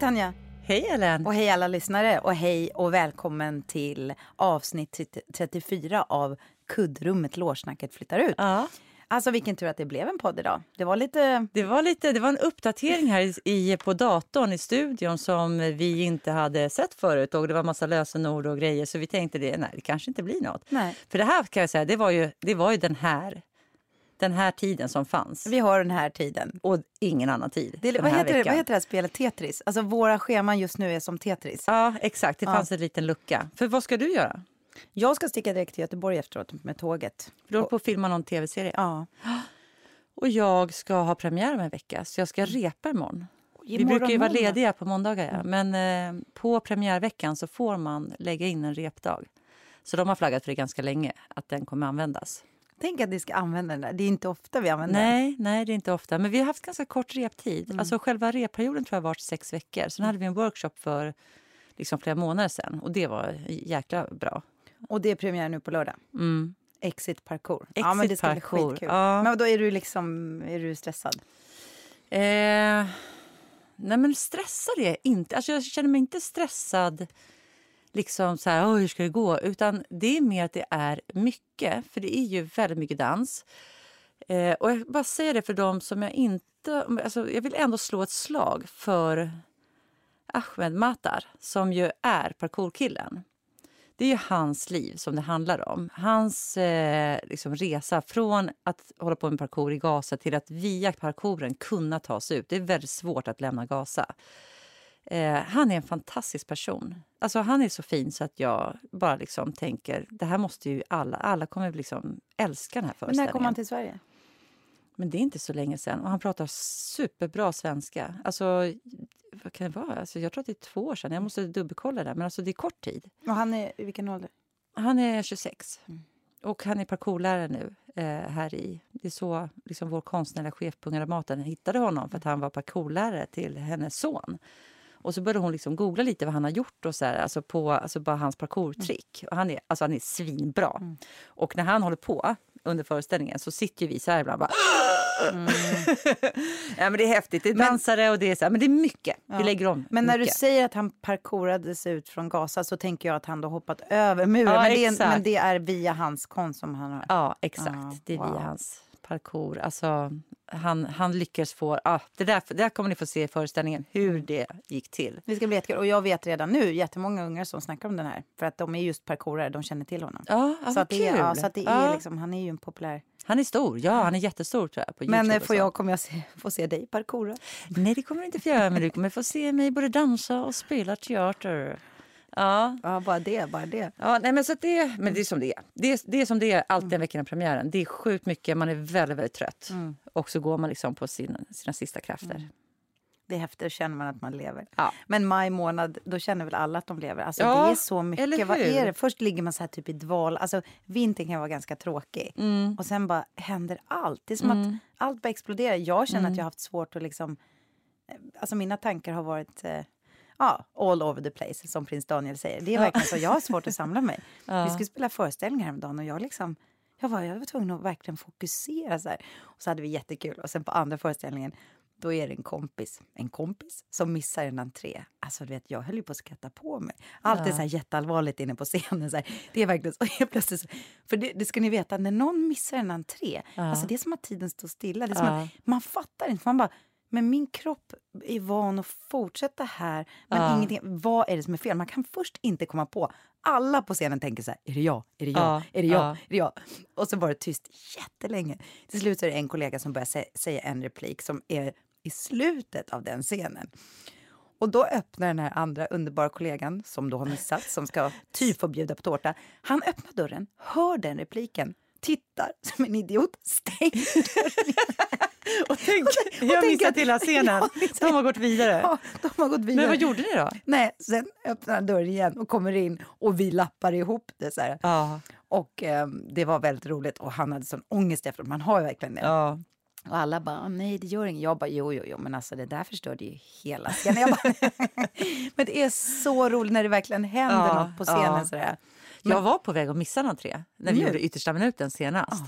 Tanja! Hej Ellen! Och hej alla lyssnare och hej och välkommen till avsnitt 34 av Kuddrummet Lårsnacket flyttar ut. Ja. Alltså vilken tur att det blev en podd idag. Det var lite... Det var, lite, det var en uppdatering här i, på datorn i studion som vi inte hade sett förut och det var massa lösenord och grejer så vi tänkte det, nej det kanske inte blir något. Nej. För det här kan jag säga, det var ju, det var ju den här den här tiden som fanns. Vi har den här tiden. Och ingen annan tid. Det, vad, heter det, vad heter det här spelet? Tetris? Alltså våra scheman just nu är som Tetris. Ja, exakt. Det Ja. fanns en liten lucka. För vad ska du göra? Jag ska sticka direkt till Göteborg efteråt med tåget. Du håller på att filma någon tv-serie. Ja. Och jag ska ha premiär om en vecka, så jag ska repa imorgon. Vi Imorgon brukar ju vara lediga på måndagar, ja. men eh, på premiärveckan så får man lägga in en repdag. Så de har flaggat för det ganska länge, att den kommer användas. Tänk att ni ska använda den där. Det är inte ofta vi använder den. Nej, nej, det är inte ofta. Men vi har haft ganska kort reptid. Mm. Alltså själva repperioden tror jag varit sex veckor. Sen hade vi en workshop för liksom flera månader sedan och det var jäkla bra. Och det är premiär nu på lördag. Mm. Exit parkour. ja, Exit men det ska parkour, bli skitkul. ja. Men då är du liksom, är du stressad? Eh, nej men stressad är jag inte. Alltså jag känner mig inte stressad liksom så här, hur ska det gå? Utan det är mer att det är mycket, för det är ju väldigt mycket dans. Eh, och jag bara säger det för dem som jag inte... Alltså jag vill ändå slå ett slag för Ahmed Matar som ju är parkourkillen. Det är ju hans liv som det handlar om. Hans eh, liksom resa från att hålla på med parkour i Gaza till att via parkouren kunna ta sig ut. Det är väldigt svårt att lämna Gaza. Eh, han är en fantastisk person. Alltså, han är så fin så att jag bara liksom tänker det här måste ju alla, alla kommer liksom älska den här Men föreställningen. när kommer han till Sverige? Men det är inte så länge sen. Och han pratar superbra svenska. Alltså, vad kan det vara? Alltså, jag tror att det är två år sedan. Jag måste dubbelkolla det. Men alltså, det är kort tid. Och han är i vilken ålder? Han är 26. Mm. Och han är parkourlärare nu eh, här i... Det är så liksom, vår konstnärliga chef på Unga Dramaten hittade honom för att han var parkourlärare till hennes son. Och så började hon liksom googla lite vad han har gjort och så här, alltså på alltså bara hans parkourtrick. Och han är, alltså han är svinbra. Mm. Och när han håller på under föreställningen så sitter vi så här ibland bara... ja, men det är häftigt. Det är Mm. Men- dansare och det är så här, men det är mycket. Ja. Vi lägger om Men när du säger att han parkourade sig ut från Gaza så tänker jag att han då hoppat över muren. Ja, men, det är, men det är via hans konst som han har... Ja, exakt. Ja, det är wow. via hans parkour. Alltså, han, han lyckades få... Ah, det, där, det där kommer ni få se i föreställningen, hur det gick till. Det ska bli jättekul. Och jag vet redan nu jättemånga ungar som snackar om den här. För att de är just parkourare, de känner till honom. Ja, ja så, att det är, kul. ja, så att det är Ja. liksom, han är ju en populär... Han är stor, ja. Han är jättestor tror jag, på Men Youtube får jag, kommer jag se, få se dig parkoura? Nej, det kommer du inte få göra, men du kommer få se mig både dansa och spela teater. Ja, Ja, bara det, bara det. Ja, nej, men, så det, men det är som det är. Det är, det är som det är alltid en vecka innan premiären. Det är sjukt mycket, man är väldigt, väldigt trött. Mm. Och så går man liksom på sin, sina sista krafter. Det är häftigt, då känner man att man lever. Ja. Men maj månad, då känner väl alla att de lever? Alltså Ja, det är så mycket. eller Vad är det? Först ligger man så här typ i dval. Alltså vintern kan vara ganska tråkig. Mm. Och sen bara händer allt. Det är som att allt bara exploderar. Jag känner Mm. att jag har haft svårt att liksom... eh, Alltså mina tankar har varit... Eh, Ja, all over the place, som prins Daniel säger. Det är verkligen så. Jag har svårt att samla mig. Ja. Vi skulle spela föreställningar häromdagen och jag liksom... Jag var, jag var tvungen att verkligen fokusera. Så här. Och så hade vi jättekul. Och sen på andra föreställningen, då är det en kompis, en kompis som missar en entré. Alltså du vet, jag höll ju på att skratta på mig. Allt är så här jätteallvarligt inne på scenen. Så här. Det är verkligen så. Helt plötsligt så, för det, det ska ni veta, när någon missar en entré, Ja. alltså det är som att tiden står stilla. Det är som Ja. att man fattar inte. Man bara, men min kropp är van att fortsätta här. Men Ja. ingenting, vad är det som är fel? Man kan först inte komma på. Alla på scenen tänker så här, är det jag? Är det jag? Ja. Är det jag? Ja. Är det jag? Och så var det tyst jättelänge. Till slut är det en kollega som börjar sä- säga en replik som är i slutet av den scenen. Och då öppnar den här andra underbara kollegan, som då har missat, som ska typ få bjuda på tårta. Han öppnar dörren, hör den repliken, tittar som en idiot, stänger Och tänk, Och jag tänk missat att- hela scenen. Ja, De har gått vidare. Ja, de har gått vidare. Men vad gjorde ni då? Nej, sen öppnar han dörren igen och kommer in och vi lappar ihop det. Så här. Ja, Och eh, det var väldigt roligt och han hade sån ångest efteråt. Man har ju verkligen det. ja. Och alla bara, nej det gör inget. Jag bara, jo, jo, jo, men alltså det där förstörde ju hela scenen. Bara, men det är så roligt när det verkligen händer Ja, något på scenen. ja. Sådär. Jag var på väg att missa en entré när vi Nu? gjorde yttersta minuten senast.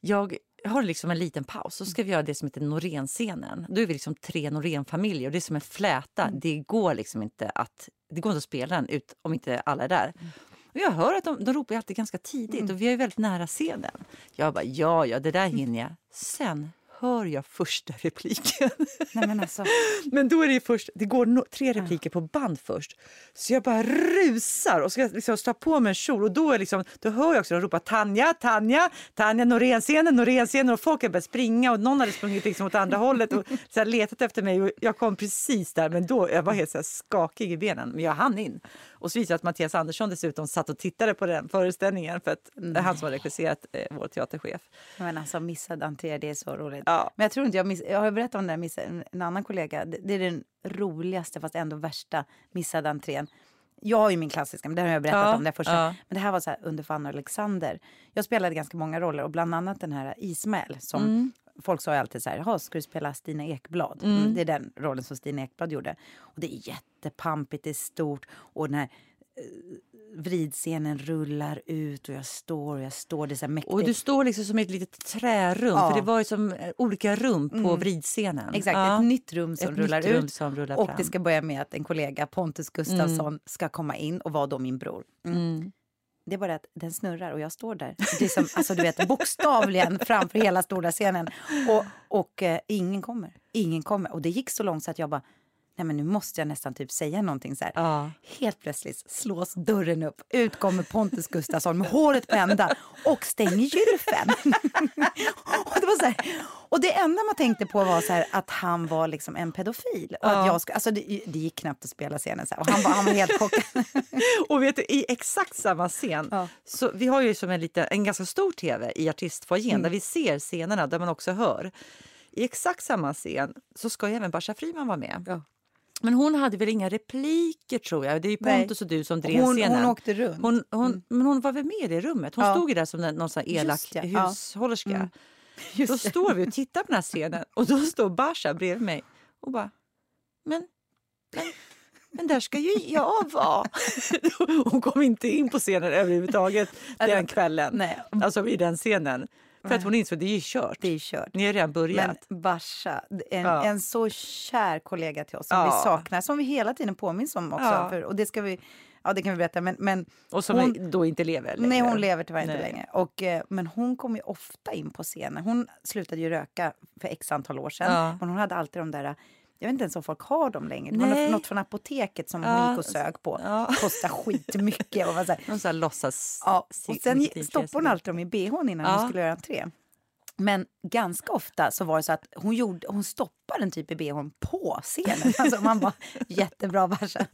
Jag har liksom en liten paus. Så ska vi göra det som heter Norén-scenen. Då är vi liksom tre Norén-familjer och det är som en fläta. Mm. Det går liksom inte att, det går inte att spela den ut om inte alla är där. Mm. Och jag hör att de, de ropar alltid ganska tidigt och vi är väldigt nära scenen. Jag bara, ja, ja, det där hinner jag. Sen hör jag första repliken. Nej, men alltså, Men då är det först, det går no, tre repliker på band först. Så jag bara rusar och ska liksom slå på mig en kjol och då, är liksom, då hör jag också de ropa Tanja, Tanja, Tanja, Norénscenen, Norénscenen och folk har börjat springa och någon hade sprungit liksom åt andra hållet och så här letat efter mig och jag kom precis där men då jag var helt så här skakig i benen men jag hann in. Och så visade att Mattias Andersson dessutom satt och tittade på den föreställningen för att det är han som har regisserat eh, vår teaterchef. men alltså missad entré, det är så roligt. Ja. Men jag tror inte jag miss, jag har berättat om den här miss, en, annan kollega. Det, det är den roligaste fast ändå värsta missade entrén. Jag har ju min klassiska, men det har jag berättat Ja, om det första. ja. Men det här var så här under Fanny och Alexander. Jag spelade ganska många roller och bland annat den här Ismael som Mm. Folk sa ju alltid så här, "Jaha, ska du spela Stina Ekblad? Mm, det är den rollen som Stina Ekblad gjorde. Och det är jättepampigt, det är stort och den här eh, vridscenen rullar ut och jag står och jag står, det är så mäktigt. Och du står liksom som i ett litet trärum, Ja. för det var ju som eh, olika rum på vridscenen. Exakt, Ja. ett nytt rum som Ett rullar rum ut. som rullar och fram. det ska börja med att en kollega, Pontus Gustafsson, ska komma in och vara då min bror. Mm. Det är bara att den snurrar och jag står där. Det är som, alltså, du vet, bokstavligen framför hela stora scenen. Och, och eh, ingen kommer. Ingen kommer. Och det gick så långt så att jag bara, nej men nu måste jag nästan typ säga någonting så. Ja. Helt plötsligt slås dörren upp. Ut kommer Pontus Gustafsson med håret på ända och stänger gylfen. och, det var så här, och det enda man tänkte på var så här, att han var liksom en pedofil. Och att jag alltså det, det gick knappt att spela scenen så här. Och han var, han var helt chockad. Och vet du, i exakt samma scen, Ja. så vi har ju som en, liten, en ganska stor tv i artistfoajén Mm. där vi ser scenerna, där man också hör. I exakt samma scen så ska ju även Basha Friman vara med. Ja. Men hon hade väl inga repliker tror jag. Det är ju Nej. Pontus och du som drev Hon, scenen. hon åkte runt. Hon, hon, Men hon var väl med i det rummet? Hon Ja. stod ju där som någon sån elak det, ja. hushållerska. Mm. Då Just det. står vi och tittar på den här scenen och då står Basha bredvid mig och bara men, men, men där ska ju jag vara. Hon kom inte in på scenen överhuvudtaget den kvällen. Nej. Alltså i den scenen. För att hon insåg att det är kört. Det är kört. Ni har redan börjat. Men Basha, en, Ja. en så kär kollega till oss som Ja. vi saknar, som vi hela tiden påminns om också. Ja. För, och det ska vi, ja det kan vi berätta, men, men och som hon- då inte lever längre. Nej, hon lever tyvärr inte Nej. längre. Och, eh, men hon kom ju ofta in på scenen. Hon slutade ju röka för x antal år sedan. Ja. Men hon hade alltid de där... Jag vet inte ens om folk har dem längre. Det var Nej. något, från apoteket som hon Ja. gick och sög på. Ja. Kostar skitmycket. Och var så här, Någon sån här låtsas... ja. Och sen stoppade hon alltid dem i bhn innan Ja. hon skulle göra entré. Men ganska ofta så var det så att hon, gjorde, hon stoppade en typ i bhn på scenen. Alltså man bara, jättebra Basha.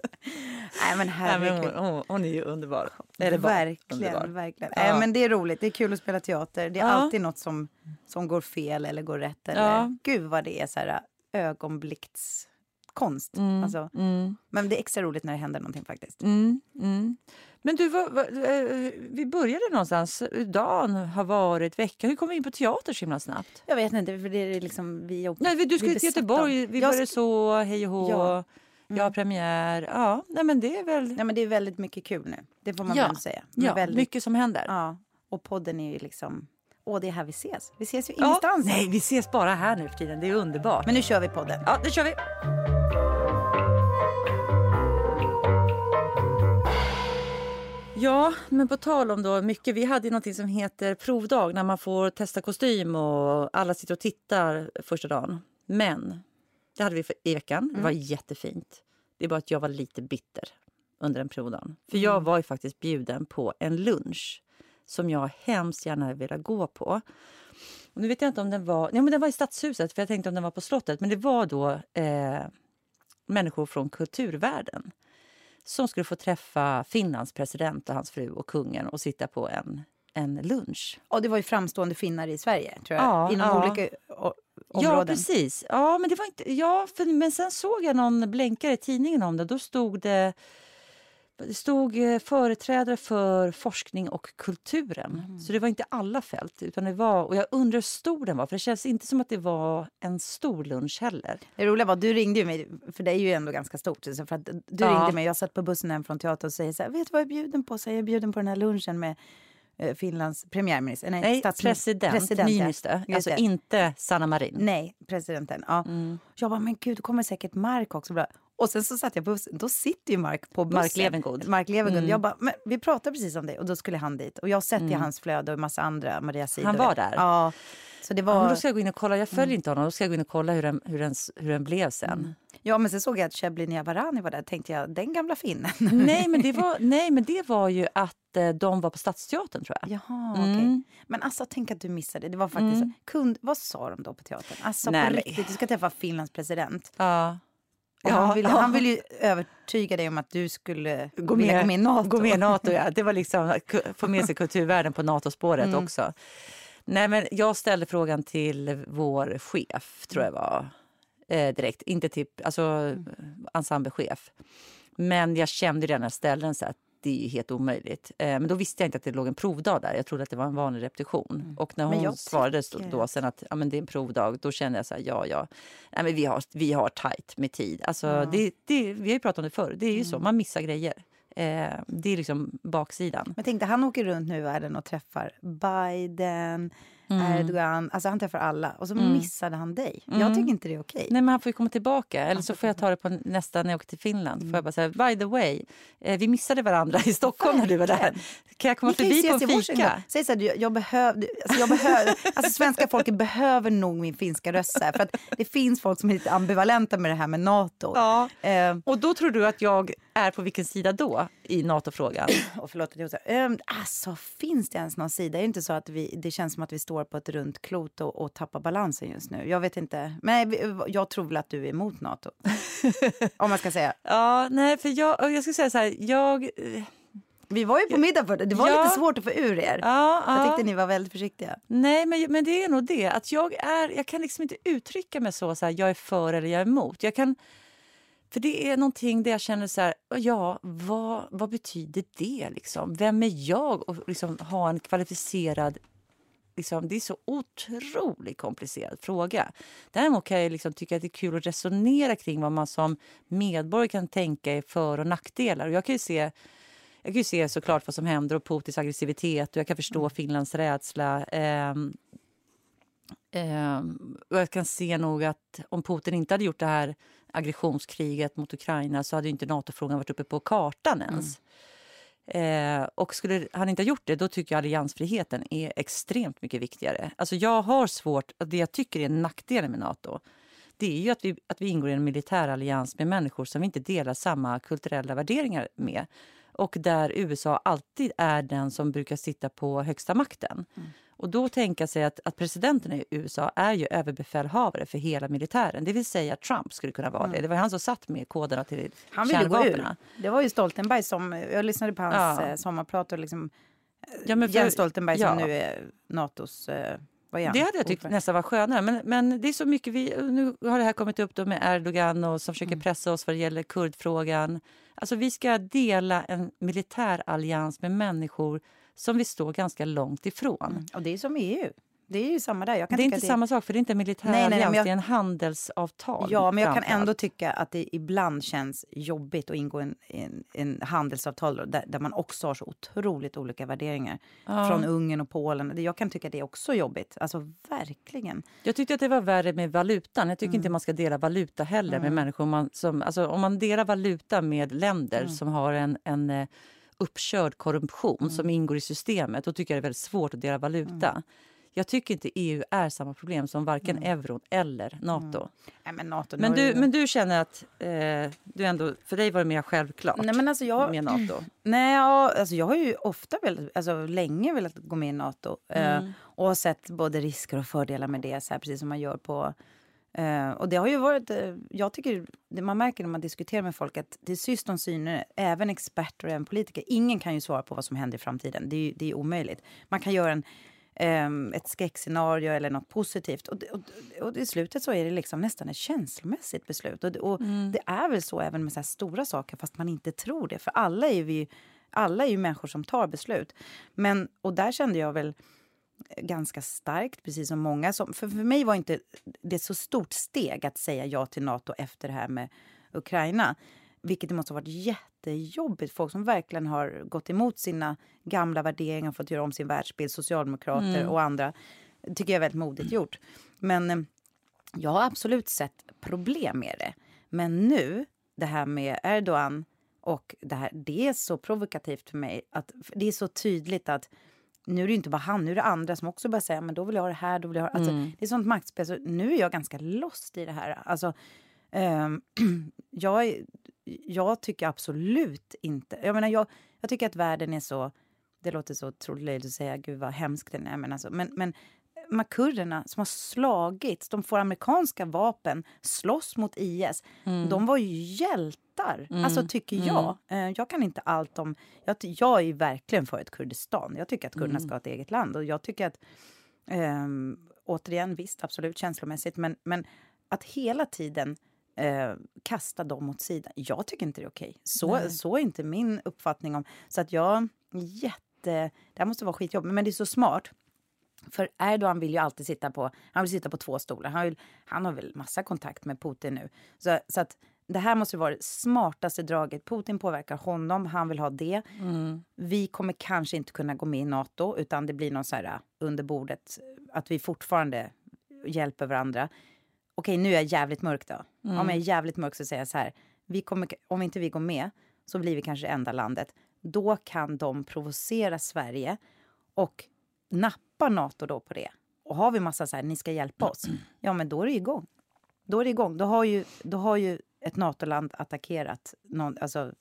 Nej men herregud. hon, hon, hon är ju underbar. Eller verkligen, underbar. verkligen. Ja. Nej, men det är roligt, det är kul att spela teater. Det är Ja. alltid något som, som går fel eller går rätt. Eller, Ja. Gud vad det är så här ögonblickskonst. Mm, Alltså, mm. men det är extra roligt när det händer någonting faktiskt. Mm, mm. Men du, vad, vad, eh, vi började någonstans. Dagen har varit, veckan. Hur kom vi in på teater så himla snabbt? Jag vet inte, för det är liksom vi och, Nej, du vi till. Göteborg. Vi Jag började så, hej och hå. Ja. Jag har premiär. Ja, nej men det är väl Nej, men det är väldigt mycket kul nu. Det får man Ja. väl säga. Ja, väldigt, mycket som händer. ja. Och podden är ju liksom... Åh, det är här vi ses. Vi ses ju ingenstans. Nej, vi ses bara här nu för tiden. Det är underbart. Men nu kör vi podden. Ja, det kör vi. Ja, men på tal om då mycket. Vi hade ju något som heter provdag när man får testa kostym och alla sitter och tittar första dagen. Men det hade vi för, i veckan. Det var jättefint. Det är bara att jag var lite bitter under den provdagen. För jag var ju faktiskt bjuden på en lunch som jag hemskt gärna ville gå på. Och nu vet jag inte om den var... Nej, men den var i Stadshuset, för jag tänkte om den var på slottet. Men det var då eh, människor från kulturvärlden som skulle få träffa Finlands president och hans fru och kungen och sitta på en, en lunch. Och det var ju framstående finnar i Sverige, tror jag. Ja, Inom ja. olika o- Ja, områden. precis. Ja, men, det var inte, ja, för, men sen såg jag någon blänkare i tidningen om det. Då stod det, det stod eh, företrädare för forskning och kulturen. Mm. Så det var inte alla fält. Utan det var, och jag undrar hur stor den var, för det känns inte som att det var en stor lunch heller. Det roliga var du ringde ju mig, för det är ju ändå ganska stort. För att du Ja. ringde mig, jag satt på bussen hem från teatern och säger så här, vet du vad jag är bjuden på? Så jag är bjuden på den här lunchen med eh, Finlands premiärminister. Nej, Nej, president, president ja. Niinistö. Just Alltså inte Sanna Marin. Nej, presidenten. Ja. Mm. Jag bara, men gud, då kommer säkert Mark också. Och sen så satt jag på bussen, då sitter ju Mark på bussen. Mark Levengood. Mark Levengood. Mm. Jag bara, men vi pratade precis om det och då skulle han dit. Och jag har sett i hans flöde och massa andra, Maria Sidor. Han var där? Ja. Så det Ja, men var... då ska jag gå in och kolla. Jag följer Mm. inte honom. Då ska jag gå in och kolla hur den, hur den, hur den blev sen. Ja, men sen såg jag att Shebly Niavarani var där. tänkte jag, den gamla finnen. nej, men det var, nej, men det var ju att eh, de var på Stadsteatern tror jag. Jaha, Mm. okej. Men alltså, tänk att du missade. Det var faktiskt... Mm. Kund, vad sa de då på teatern? Alltså Nej, på riktigt, du ska träffa Finlands president. Ja. Ja, han, ville, ja. han ville ju övertyga dig om att du skulle Gå med, gå med i Nato. Gå med Nato, ja. Det var liksom att få med sig kulturvärlden på Nato-spåret Mm. också. Nej, men jag ställde frågan till vår chef, tror jag var, eh, direkt. Inte till alltså, Mm. ensemblechef. Men jag kände redan när jag ställde den så att det är ju helt omöjligt. Eh, men då visste jag inte att det låg en provdag där. Jag trodde att det var en vanlig repetition. Och när Mm. Hon svarade tycker- då sen att ja, men det är en provdag, då kände jag så här, ja, ja. Nej, men vi, har, vi har tajt med tid. Alltså. Mm. det, det, vi har ju pratat om det förr. Det är ju så, man missar grejer. Eh, det är liksom baksidan. Men tänk dig, han åker runt nu i världen och träffar Biden, Mm. Erdogan. Alltså han träffar alla. Och så missade han dig. Jag tycker inte det är okej. Nej, men han får ju komma tillbaka. Eller så får jag ta det på nästa när jag åker till Finland. Får jag bara säga, by the way, eh, vi missade varandra i Stockholm när du var där. Kan jag komma Vi förbi på en fika? Säg så här, jag, jag behöver, alltså jag behöver, alltså svenska folket behöver nog min finska röst. här, För att det finns folk som är lite ambivalenta med det här med Nato. Ja. Eh, Och då tror du att jag är på vilken sida då i NATO-frågan? och förlåt att jag så här, ehm, alltså finns det ens någon sida? Är det inte så att vi, det känns som att vi står på ett runt klot och, och tappar balansen just nu? Jag vet inte. Men jag tror väl att du är emot Nato. Om man ska säga. Ja, nej, för jag, jag ska säga så här, jag... Vi var ju på middag för det. Det var Ja. lite svårt att få ur er. Ja, Jag ja. tyckte ni var väldigt försiktiga. Nej, men, men det är nog det. Att jag, är, jag kan liksom inte uttrycka mig så, så här, jag är för eller jag är emot. Jag kan, för det är någonting där jag känner så här, ja, vad, vad betyder det? Liksom? Vem är jag att liksom, ha en kvalificerad... Liksom, det är så otroligt komplicerad fråga. Däremot kan jag liksom tycka att det är kul att resonera kring vad man som medborgare kan tänka är för och nackdelar. Och jag kan ju se jag kan ju se såklart vad som händer och Putins aggressivitet och jag kan förstå Finlands rädsla. Ehm, ehm, och jag kan se nog att om Putin inte hade gjort det här aggressionskriget mot Ukraina så hade inte NATO-frågan varit uppe på kartan ens. Eh, och skulle han inte ha gjort det, då tycker jag alliansfriheten är extremt mycket viktigare. Alltså jag har svårt, att det jag tycker är nackdelen med Nato, det är ju att vi, att vi ingår i en militär allians med människor som vi inte delar samma kulturella värderingar med. Och där USA alltid är den som brukar sitta på högsta makten. Och då tänka sig att, att presidenten i USA är ju överbefälhavare för hela militären. Det vill säga att Trump skulle kunna vara det. Det var han som satt med koderna till Han kärnvapnen. Det var ju Stoltenberg som... Jag lyssnade på hans Ja. eh, sommarprat och liksom... Ja, men för- Jens Stoltenberg som ja. nu är Natos... Eh? Det hade jag tyckt nästan var skönare. Men, men det är så mycket vi... Nu har det här kommit upp då med Erdogan och som Mm. försöker pressa oss vad det gäller kurdfrågan. Alltså vi ska dela en militärallians med människor som vi står ganska långt ifrån. Och det är som EU. Det är ju samma där. Det är inte att samma sak, för det är inte militär Nej, nej, allians, jag- det är en handelsavtal. Ja, men jag kan ändå tycka att det ibland känns jobbigt att ingå en, en, en handelsavtal där, där man också har så otroligt olika värderingar. Ja. Från Ungern och Polen. Det- Jag kan tycka att det är också jobbigt. Alltså verkligen. Jag tyckte att det var värre med valutan. Jag tycker Mm. inte man ska dela valuta heller med människor. Man, som, alltså, om man delar valuta med länder Mm. som har en, en eh, uppkörd korruption Mm. som ingår i systemet, då tycker jag det är väldigt svårt att dela valuta. Jag tycker inte EU är samma problem som varken Mm. euron eller Nato. Nej, men NATO, Men, du, men du känner att eh, du ändå, för dig var det mer självklart Nej, men alltså jag, med Nato? Nej, ja, alltså jag har ju ofta velat, alltså länge velat gå med i Nato. eh, Mm. och har sett både risker och fördelar med det, så här, precis som man gör på... eh, och det har ju varit... eh, jag tycker, det man märker när man diskuterar med folk att till syst och syne, även experter och även politiker, ingen kan ju svara på vad som händer i framtiden. Det är det är omöjligt. Man kan göra en, ehm, ett skräckscenario eller något positivt. Och, det- och, och i slutet så är det liksom nästan ett känslomässigt beslut. Och, det- och det är väl så även med så stora saker, fast man inte tror det. För alla är vi alla är ju människor som tar beslut. Men, och där kände jag väl ganska starkt, precis som många. Som, för, för mig var inte det så stort steg att säga ja till Nato efter det här med Ukraina. vilket det måste ha varit jättejobbigt. Folk som verkligen har gått emot sina gamla värderingar, fått göra om sin världsbild, socialdemokrater Mm. och andra. tycker jag är väldigt modigt gjort. Men eh, jag har absolut sett problem med det. Men nu, det här med Erdogan och det här, det är så provokativt för mig. Att, det är så tydligt att nu är det inte bara han, nu är det andra som också börjar säga men då vill jag ha det här, då vill jag ha alltså, Det är sånt maktspel, så nu är jag ganska lost i det här. Alltså, ehm, jag, är- jag tycker absolut inte... Jag menar, jag, jag tycker att världen är så... Det låter så otroligt att säga, gud vad hemskt den är. Men, alltså, men, men här kurderna som har slagits, de får amerikanska vapen, slåss mot IS. De var ju hjältar, alltså tycker jag. Eh, Jag kan inte allt om... Jag, jag är verkligen för ett Kurdistan. Jag tycker att kurderna ska ha ett eget land. Och jag tycker att... ehm, återigen, visst, absolut känslomässigt. Men, men att hela tiden eh, kasta dem åt sidan. Jag tycker inte det är okej. Så, så är inte min uppfattning om... Så att jag... Jätte... Det här måste vara skitjobbigt, men det är så smart. För Erdogan vill ju alltid sitta på, han vill sitta på två stolar. Han, vill, han har väl massa kontakt med Putin nu. Så, så att det här måste vara det smartaste draget. Putin påverkar honom, han vill ha det. Vi kommer kanske inte kunna gå med i Nato, utan det blir någon så här uh, under bordet, att vi fortfarande hjälper varandra. Okej, nu är jag jävligt mörk då. Om jag är jävligt mörk så säger jag så här, vi kommer, om inte vi går med så blir vi kanske det enda landet. Då kan de provocera Sverige och nappar Nato då på det. Och har vi massa så här, ni ska hjälpa oss, ja men då är det igång. Då är det igång. Då har ju, då har ju ett NATO-land attackerat någon, alltså,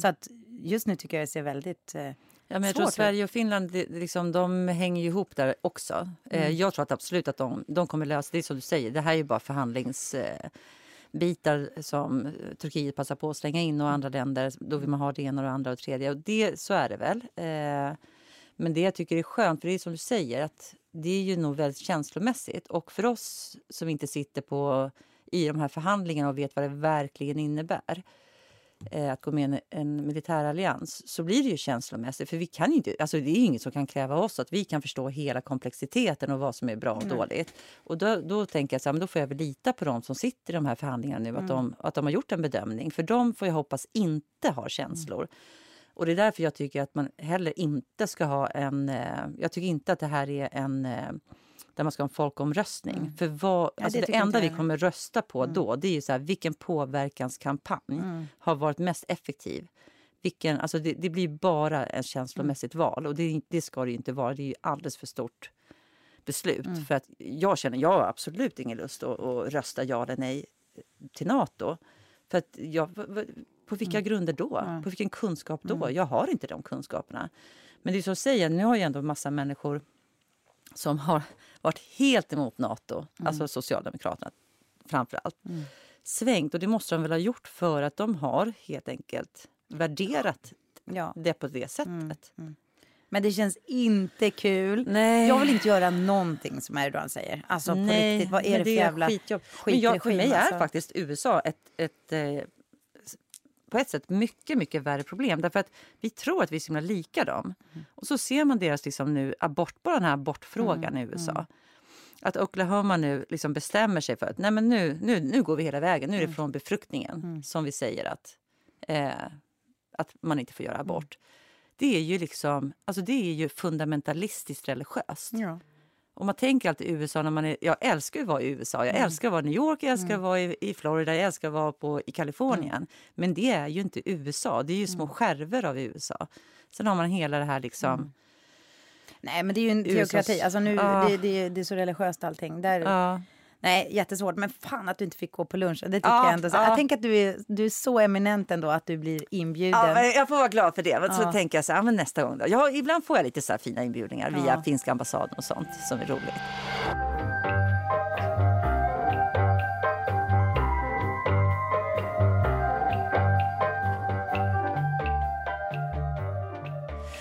Så att just nu tycker jag det ser väldigt... Eh, Ja, men jag tror Svårt, Sverige och Finland det, liksom, de hänger ju ihop där också. Eh, Mm. jag tror att absolut att de, de kommer lösa det. som du säger, det här är ju bara förhandlingsbitar eh, som Turkiet passar på att slänga in och andra länder. Då vill man ha det ena och det andra och det tredje. Och det, så är det väl. Men det jag tycker är skönt, för det är som du säger, att det är ju nog väldigt känslomässigt. Och för oss som inte sitter på, i de här förhandlingarna och vet vad det verkligen innebär eh, att gå med i en, en militärallians så blir det ju känslomässigt. För vi kan inte, alltså det är inget som kan kräva oss att vi kan förstå hela komplexiteten och vad som är bra och dåligt. Och då, då tänker jag så här, men då får jag väl lita på de som sitter i de här förhandlingarna nu, att, de, att de har gjort en bedömning. För de får jag hoppas inte har känslor. Och det är därför jag tycker att man heller inte ska ha en... Eh, jag tycker inte att det här är en... Eh, där man ska ha en folkomröstning. För vad, Ja, alltså det det, enda vi kommer rösta på då det är ju så här, vilken påverkanskampanj har varit mest effektiv. Vilken, alltså det, det blir bara ett känslomässigt val och det, det ska det ju inte vara. Det är ju alldeles för stort beslut. För att jag känner, jag har absolut ingen lust att, att rösta ja eller nej till Nato. För att jag, på vilka grunder då? På vilken kunskap då? Jag har inte de kunskaperna. Men det är som jag säger, nu har ju ändå en massa människor som har varit helt emot Nato, alltså Socialdemokraterna framför allt, svängt. Och det måste de väl ha gjort för att de har helt enkelt värderat ja. det på det sättet. Men det känns inte kul. Nej. Jag vill inte göra någonting som Erdogan säger. Alltså på Nej, riktigt, vad är men det för är jävla skitjobb. Men jag, för mig är alltså? faktiskt USA ett, ett eh, på ett sätt mycket, mycket värre problem. Därför att vi tror att vi är så himla lika dem. Och så ser man deras liksom nu abort, bara den här abortfrågan i USA. Att Oklahoma nu liksom bestämmer sig för att Nej, men nu, nu, nu går vi hela vägen. Nu är det från befruktningen som vi säger att, eh, att man inte får göra abort. Det är ju liksom, alltså det är ju fundamentalistiskt religiöst. Ja. Och man tänker alltid USA när man är, jag älskar att vara i USA, jag älskar att vara i New York, jag älskar att vara i, i Florida, jag älskar att vara på, i Kalifornien. Men det är ju inte USA, det är ju små skärvor av USA. Sen har man hela det här liksom, Nej, men det är ju en teokrati. Alltså nu, Ja. det, det, det är så religiöst allting. Där, ja. Nej, jättesvårt. Men fan att du inte fick gå på lunch. Det tycker Ja, jag ändå. Så, ja. Jag tänker att du är, du är så eminent ändå att du blir inbjuden. Ja, men jag får vara glad för det. Men så tänker jag så här, men nästa gång då. Ja, ibland får jag lite så här fina inbjudningar via finska ambassaden och sånt som är roligt.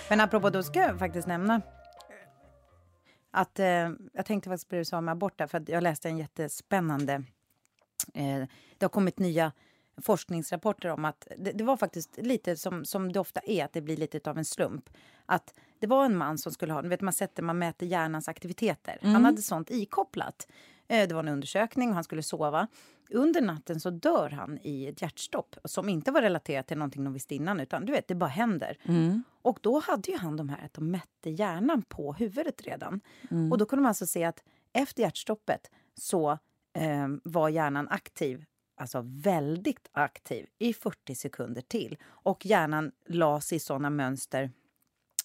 Men apropå, då ska jag faktiskt nämna att eh, jag tänkte faktiskt på det du sa med abort där, för jag läste en jättespännande... Eh, det har kommit nya forskningsrapporter om att det, det var faktiskt lite som, som det ofta är, att det blir lite av en slump. Att det var en man som skulle ha, vet man sätter, man mäter hjärnans aktiviteter. Han hade sånt ikopplat. Eh, det var en undersökning och han skulle sova. Under natten så dör han i ett hjärtstopp som inte var relaterat till någonting de visste innan utan du vet, det bara händer. Mm. Och då hade ju han de här att de mätte hjärnan på huvudet redan. Mm. Och då kunde man alltså se att efter hjärtstoppet så eh, var hjärnan aktiv, alltså väldigt aktiv, i 40 sekunder till. Och hjärnan la sig i sådana mönster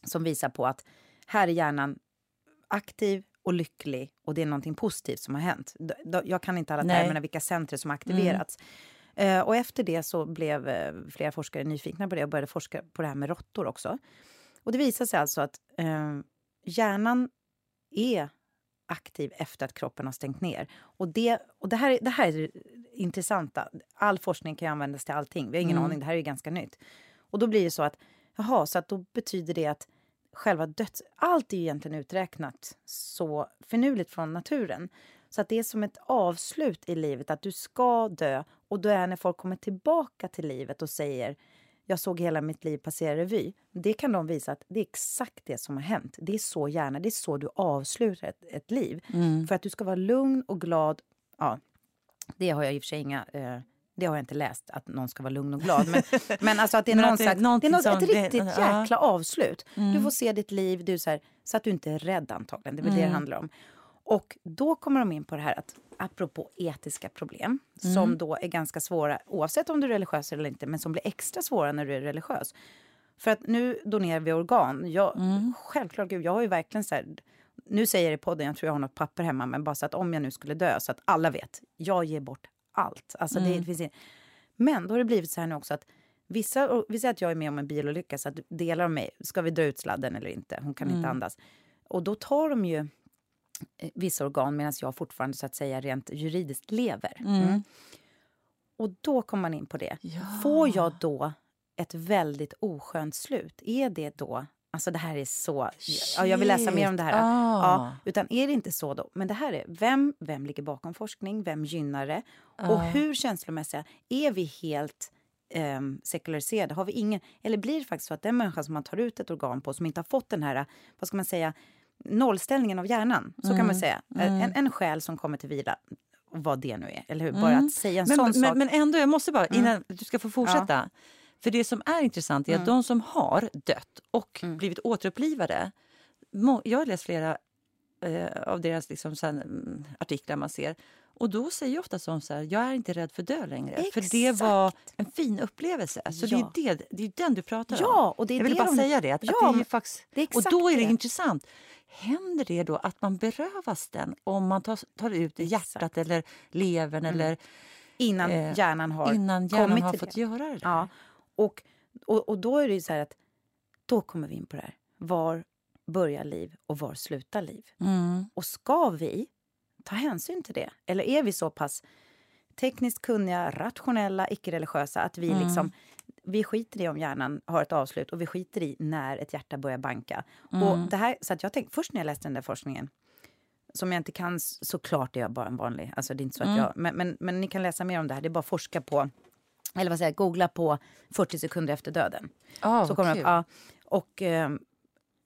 som visar på att här är hjärnan aktiv och lycklig och det är någonting positivt som har hänt. Jag kan inte alla termerna, vilka centrer som har aktiverats. Eh, och efter det så blev eh, flera forskare nyfikna på det och började forska på det här med råttor också. Och det visar sig alltså att eh, hjärnan är aktiv efter att kroppen har stängt ner. Och det, och det, här, är- det här är det intressanta. All forskning kan ju användas till allting. Vi har ingen Mm. aning, det här är ju ganska nytt. Och då blir det så att, jaha, så att då betyder det att själva döds... Allt är ju egentligen uträknat så finurligt från naturen. Så att det är som ett avslut i livet, att du ska dö. Och då är när folk kommer tillbaka till livet och säger jag såg hela mitt liv passera revy. Det kan de visa att det är exakt det som har hänt. Det är så gärna, det är så du avslutar ett, ett liv. Mm. För att du ska vara lugn och glad. Ja, det har jag i och för sig inga... Eh, det har jag inte läst, att någon ska vara lugn och glad. Men, men alltså att det är, någon det slags, det är något, som- ett det- riktigt ja. jäkla avslut. Du Mm. får se ditt liv, du, så, här, så att du inte är rädd antagligen. Det är väl det det Mm. handlar om. Och då kommer de in på det här att apropå etiska problem Mm. som då är ganska svåra oavsett om du är religiös eller inte, men som blir extra svåra när du är religiös. För att nu donerar vi organ. Jag, Mm. Självklart, gud, jag har ju verkligen så här, nu säger jag det i podden, jag tror jag har något papper hemma, men bara så att om jag nu skulle dö, så att alla vet, jag ger bort allt. Alltså det, Mm. det finns in... Men då har det blivit så här nu också att vissa, vi säger att jag är med om en bilolycka, så att delar av mig, ska vi dra ut sladden eller inte? Hon kan inte Mm. andas. Och då tar de ju vissa organ medan jag fortfarande så att säga rent juridiskt lever. Mm. Och då kommer man in på det. Ja. Får jag då ett väldigt oskönt slut? Är det då... Alltså det här är så... Ja, jag vill läsa mer om det här. Ah. Ja, utan är det inte så då? Men det här är, vem, vem ligger bakom forskning? Vem gynnar det? Och Ja. hur känslomässiga? Är vi helt um, sekulariserade? Har vi ingen... Eller blir det faktiskt så att den människa som man tar ut ett organ på, som inte har fått den här, vad ska man säga, nollställningen av hjärnan, så kan man Mm. säga. Mm. En, en själ som kommer till vila, vad det nu är, eller hur? Bara Mm. att säga en Men, sån men, sak. men ändå, jag måste bara, Mm. innan du ska få fortsätta. För det som är intressant är att Mm. de som har dött och Mm. blivit återupplivade, jag har läst flera eh, av deras liksom, mm, artiklar man ser. Och då säger ofta som så här, jag är inte rädd för dö längre. För det var Exakt. en fin upplevelse. Så Ja. det, är det, det är den du pratar om. Ja, och det är jag vill det bara de- säga det. Att, Ja, att det är faktiskt, det är och exakt då är det, det. intressant. Händer det då att man berövas den om man tar, tar ut hjärtat Exakt. eller levern eller innan eh, hjärnan har innan hjärnan har fått det. göra det? Ja, och, och, och då är det så här att då kommer vi in på det här. Var börjar liv och var slutar liv? Mm. Och ska vi ta hänsyn till det? Eller är vi så pass tekniskt kunniga, rationella, icke-religiösa att vi Mm. liksom vi skiter i om hjärnan har ett avslut och vi skiter i när ett hjärta börjar banka. Mm. Och det här, så att jag tänkte, först när jag läste den där forskningen som jag inte kan, såklart är jag bara en vanlig, alltså det är inte så att Mm. jag, men, men, men ni kan läsa mer om det här, det är bara att forska på, eller vad säger jag, googla på 40 sekunder efter döden. Ah, så kommer kul. upp, ja, och eh,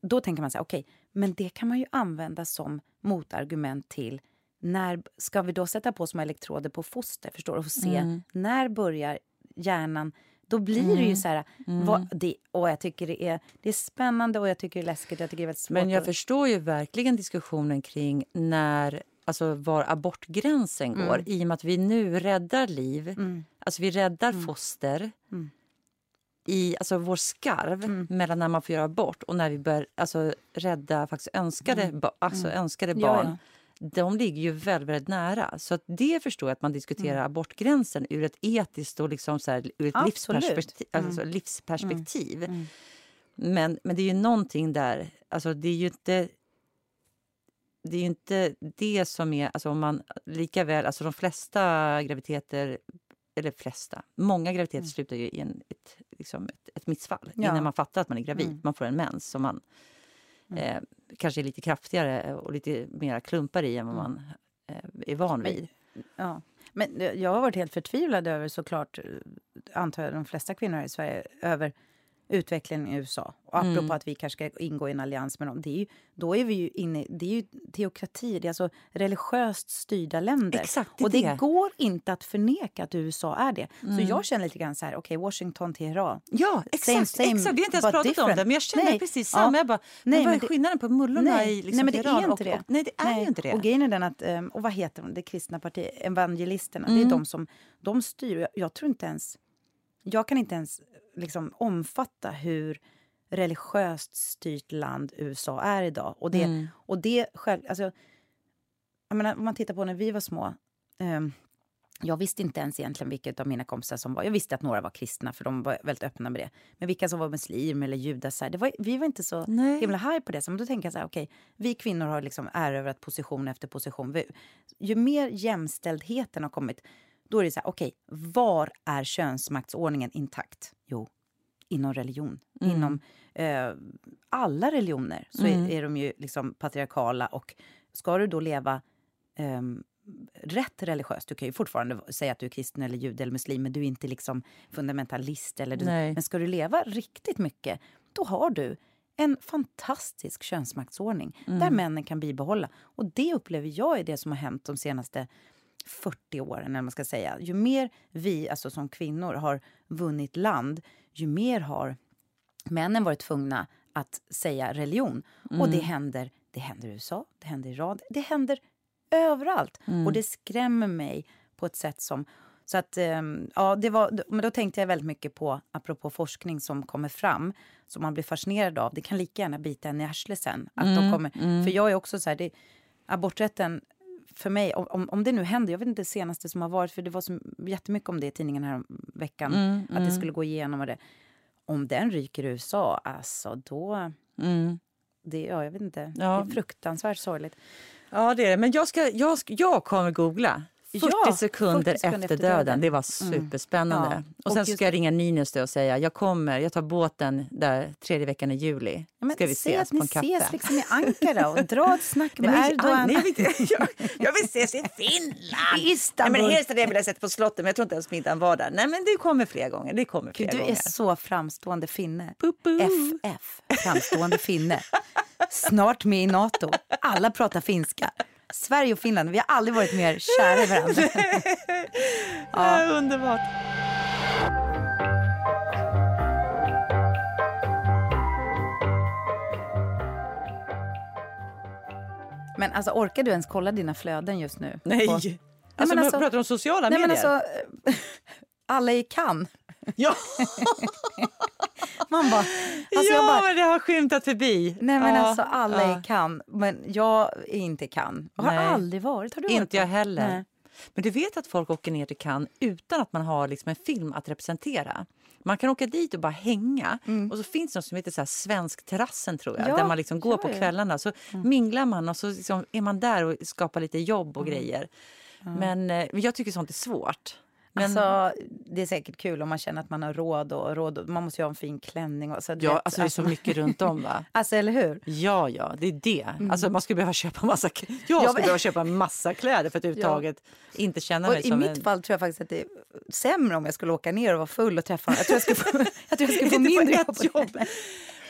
då tänker man så här, okej, men det kan man ju använda som motargument till när ska vi då sätta på små elektroder på foster, förstår du, och se Mm. när börjar hjärnan då blir det ju så här... Mm. Vad, det, och jag tycker det är, det är spännande och jag tycker det är läskigt. Jag tycker det är svårt Men jag att- förstår ju verkligen diskussionen kring när, alltså var abortgränsen går. Mm. I och med att vi nu räddar liv, Mm. alltså vi räddar Mm. foster Mm. i alltså vår skarv Mm. mellan när man får göra abort och när vi börjar alltså, rädda faktiskt önskade, Mm. alltså, Mm. önskade Ja, barn. ja. De ligger ju väldigt, väldigt nära. Så att det förstår jag att man diskuterar Mm. abortgränsen ur ett etiskt och liksom så här, ur ett Absolut. livsperspektiv. Alltså, Mm. livsperspektiv. Mm. Men, men det är ju någonting där, alltså det är ju inte det är ju inte det som är, alltså om man lika väl, alltså de flesta graviditeter, eller flesta, många graviditeter Mm. slutar ju i en, ett, liksom ett, ett missfall Ja. innan man fattar att man är gravid. Mm. Man får en mens som man Mm. Eh, kanske är lite kraftigare och lite mer klumpar i än vad Mm. man eh, är van Men- vid. Ja. Men eh, jag har varit helt förtvivlad över såklart, eh, antar jag de flesta kvinnor här i Sverige, över utvecklingen i USA. Och apropå Mm. att vi kanske ska ingå i en allians med dem. Det är ju, då är vi ju inne, det är ju teokrati, det är alltså religiöst styrda länder. Exakt, det och det, det. går inte att förneka att USA är det. Så Mm. jag känner lite grann så här, okej, Washington, Teheran. Ja, exakt. Same, same, exakt. Vi har inte ens pratat om different. det, men jag känner Nej. precis Ja. samma. Jag bara, Nej, men vad är det- skillnaden på mullorna i liksom nej, men det Teheran är inte och, det. Och, nej, det är ju inte det. Och grejen är den att, ehm, och vad heter de, det kristna partiet, evangelisterna, det Mm. är de som, de styr. Jag, jag tror inte ens, jag kan inte ens liksom omfatta hur religiöst styrt land USA är idag. Och det, Mm. och det själv, alltså, jag menar, om man tittar på när vi var små, ehm, jag visste inte ens egentligen vilka av mina kompisar som var... Jag visste att några var kristna, för de var väldigt öppna med det. Men vilka som var muslim eller judar, så här, det var, vi var inte så Nej. himla high på det. Så men då tänker jag så här, okej, vi kvinnor har liksom erövrat position efter position. Vi, ju mer jämställdheten har kommit, då är det så här, okej, var är könsmaktsordningen intakt? Jo, inom religion. Mm. Inom eh, alla religioner så Mm. är, är de ju liksom patriarkala. Och ska du då leva ehm, rätt religiöst, du kan ju fortfarande säga att du är kristen eller jude eller muslim, men du är inte liksom fundamentalist. Eller du, men ska du leva riktigt mycket, då har du en fantastisk könsmaktsordning Mm. där männen kan bibehålla. Och det upplever jag är det som har hänt de senaste 40 åren. Eller man ska säga. Ju mer vi alltså som kvinnor har vunnit land, ju mer har männen varit tvungna att säga religion. Och det händer, det händer i USA, det händer i Iran, det händer överallt. Och det skrämmer mig på ett sätt som... Så att, ehm, ja, det var, men då tänkte jag väldigt mycket på, apropå forskning som kommer fram, som man blir fascinerad av. Det kan lika gärna bita en i arslet sen. Att de kommer, För jag är också så här, det, aborträtten för mig, om- om, det nu händer, jag vet inte det senaste som har varit, för det var så jättemycket om det i tidningen här veckan, Mm, att det skulle gå igenom och det. Om den ryker i USA, alltså då... Mm. Det, ja, jag vet inte. Ja. Det är fruktansvärt sorgligt. Ja, det är det. Men jag, ska, jag, ska, jag kommer googla. 40 Ja, sekunder, 40 sekunder efter, efter döden. döden. Det var superspännande. Ja. Och Och sen just- ska jag ringa Ninus och säga jag kommer, jag tar båten där tredje veckan i juli. Ja, ska vi ses på ni en kaffe. ses liksom i Ankara och dra ett snack med Nej, Erdogan. nej, jag, vill jag, ses i Finland! I Nej, Istanbul. men helst hade jag velat sätta på slottet, men jag tror inte ens middagen var där. Nej, men det kommer fler gånger. Det kommer fler Gud, du gånger. är så framstående finne. Pupu. FF, framstående finne. Snart med i Nato. Alla pratar finska. Sverige och Finland, vi har aldrig varit mer kära i varandra. Ja. Underbart. Men alltså, orkar du ens kolla dina flöden just nu? Nej. På- Alltså, men men alltså- pratar om sociala Nej, men medier? alltså, alla i kan. ja, Man bara... Alltså, ja jag bara men det har skymtat förbi. nej, men ja, alltså, alla ja. i kan. Men jag är inte kan. Jag har Nej. aldrig varit. Har du varit Inte jag heller. Nej. Men du vet att folk åker ner till Cannes utan att man har liksom en film att representera. Man kan åka dit och bara hänga. Och så finns det något som heter så här Svenskterrassen tror jag. Ja, där man liksom går på kvällarna. Så minglar man och så liksom är man där och skapar lite jobb och grejer. Men eh, jag tycker sånt är svårt. Men, Alltså, det är säkert kul om man känner att man har råd. Och råd och, man måste ju ha en fin klänning. Och, så, ja, vet, alltså det är så mycket runt om va? Alltså, eller hur? Ja, ja, det är det. Alltså man skulle behöva köpa massa Jag Ja, skulle men- behöva köpa en massa kläder för att överhuvudtaget inte känna Och mig I som mitt en... fall tror jag faktiskt att det är sämre om jag skulle åka ner och vara full och träffa Jag tror jag skulle få, jag tror jag skulle få mindre jobb.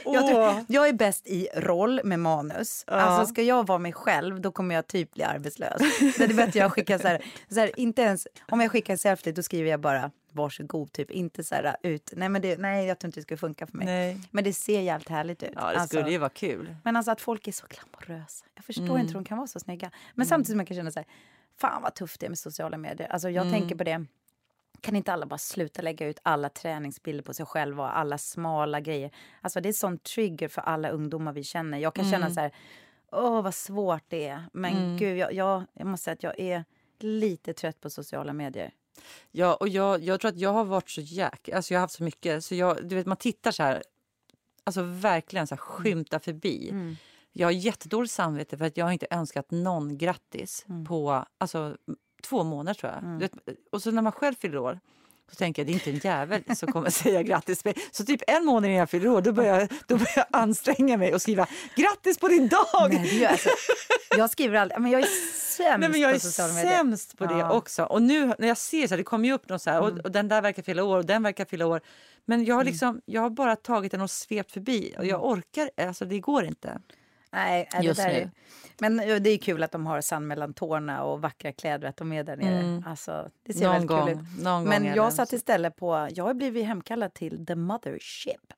Jag, tror, jag är bäst i roll med manus. Ja. Alltså ska jag vara mig själv då kommer jag typ bli arbetslös. Så det bättre jag skickar så här, så här, inte ens, om jag skickar en selfie då skriver jag bara varsågod typ, inte så här ut. Nej men det, nej jag tror inte det skulle funka för mig. Nej. Men det ser jävligt härligt ut. Ja, det Alltså, skulle ju vara kul. Men alltså att folk är så glamorösa. Jag förstår Mm. inte hur de kan vara så snygga. Men samtidigt som jag kan känna så här, fan vad tufft det är med sociala medier. Alltså jag Mm. tänker på det, kan inte alla bara sluta lägga ut alla träningsbilder på sig själva och alla smala grejer? Alltså det är sån trigger för alla ungdomar vi känner. Jag kan Mm. känna så här, åh vad svårt det är. Men gud, jag, jag, jag måste säga att jag är lite trött på sociala medier. Ja, och jag, jag tror att jag har varit så jäk... Alltså jag har haft så mycket. Så jag, du vet, man tittar så här, alltså verkligen så här skymta förbi. Mm. Jag har jättedåligt samvete för att jag har inte önskat någon grattis Mm. på alltså, två månader tror jag. Du vet, och så när man själv fyller år Så tänker jag, det är inte en jävel som kommer säga grattis till mig. Så typ en månad innan jag fyller år, då börjar, jag, då börjar jag anstränga mig och skriva grattis på din dag! Nej, gör, alltså, jag skriver aldrig, men jag är sämst Nej, men jag på sociala medier. sämst på det Ja. också. Och nu när jag ser så här, det kommer ju upp någon så här, Mm. och, och den där verkar fylla år och den verkar fylla år. Men jag har liksom, jag har bara tagit den och svept förbi och jag orkar, alltså det går inte. Nej, nej, det Just där nu. är, men det är kul att de har sand mellan tårna och vackra kläder, att de är där nere. Alltså, det ser väldigt gång, kul ut. någon gång Men är jag satt istället på, jag har blivit hemkallad till The Mothership.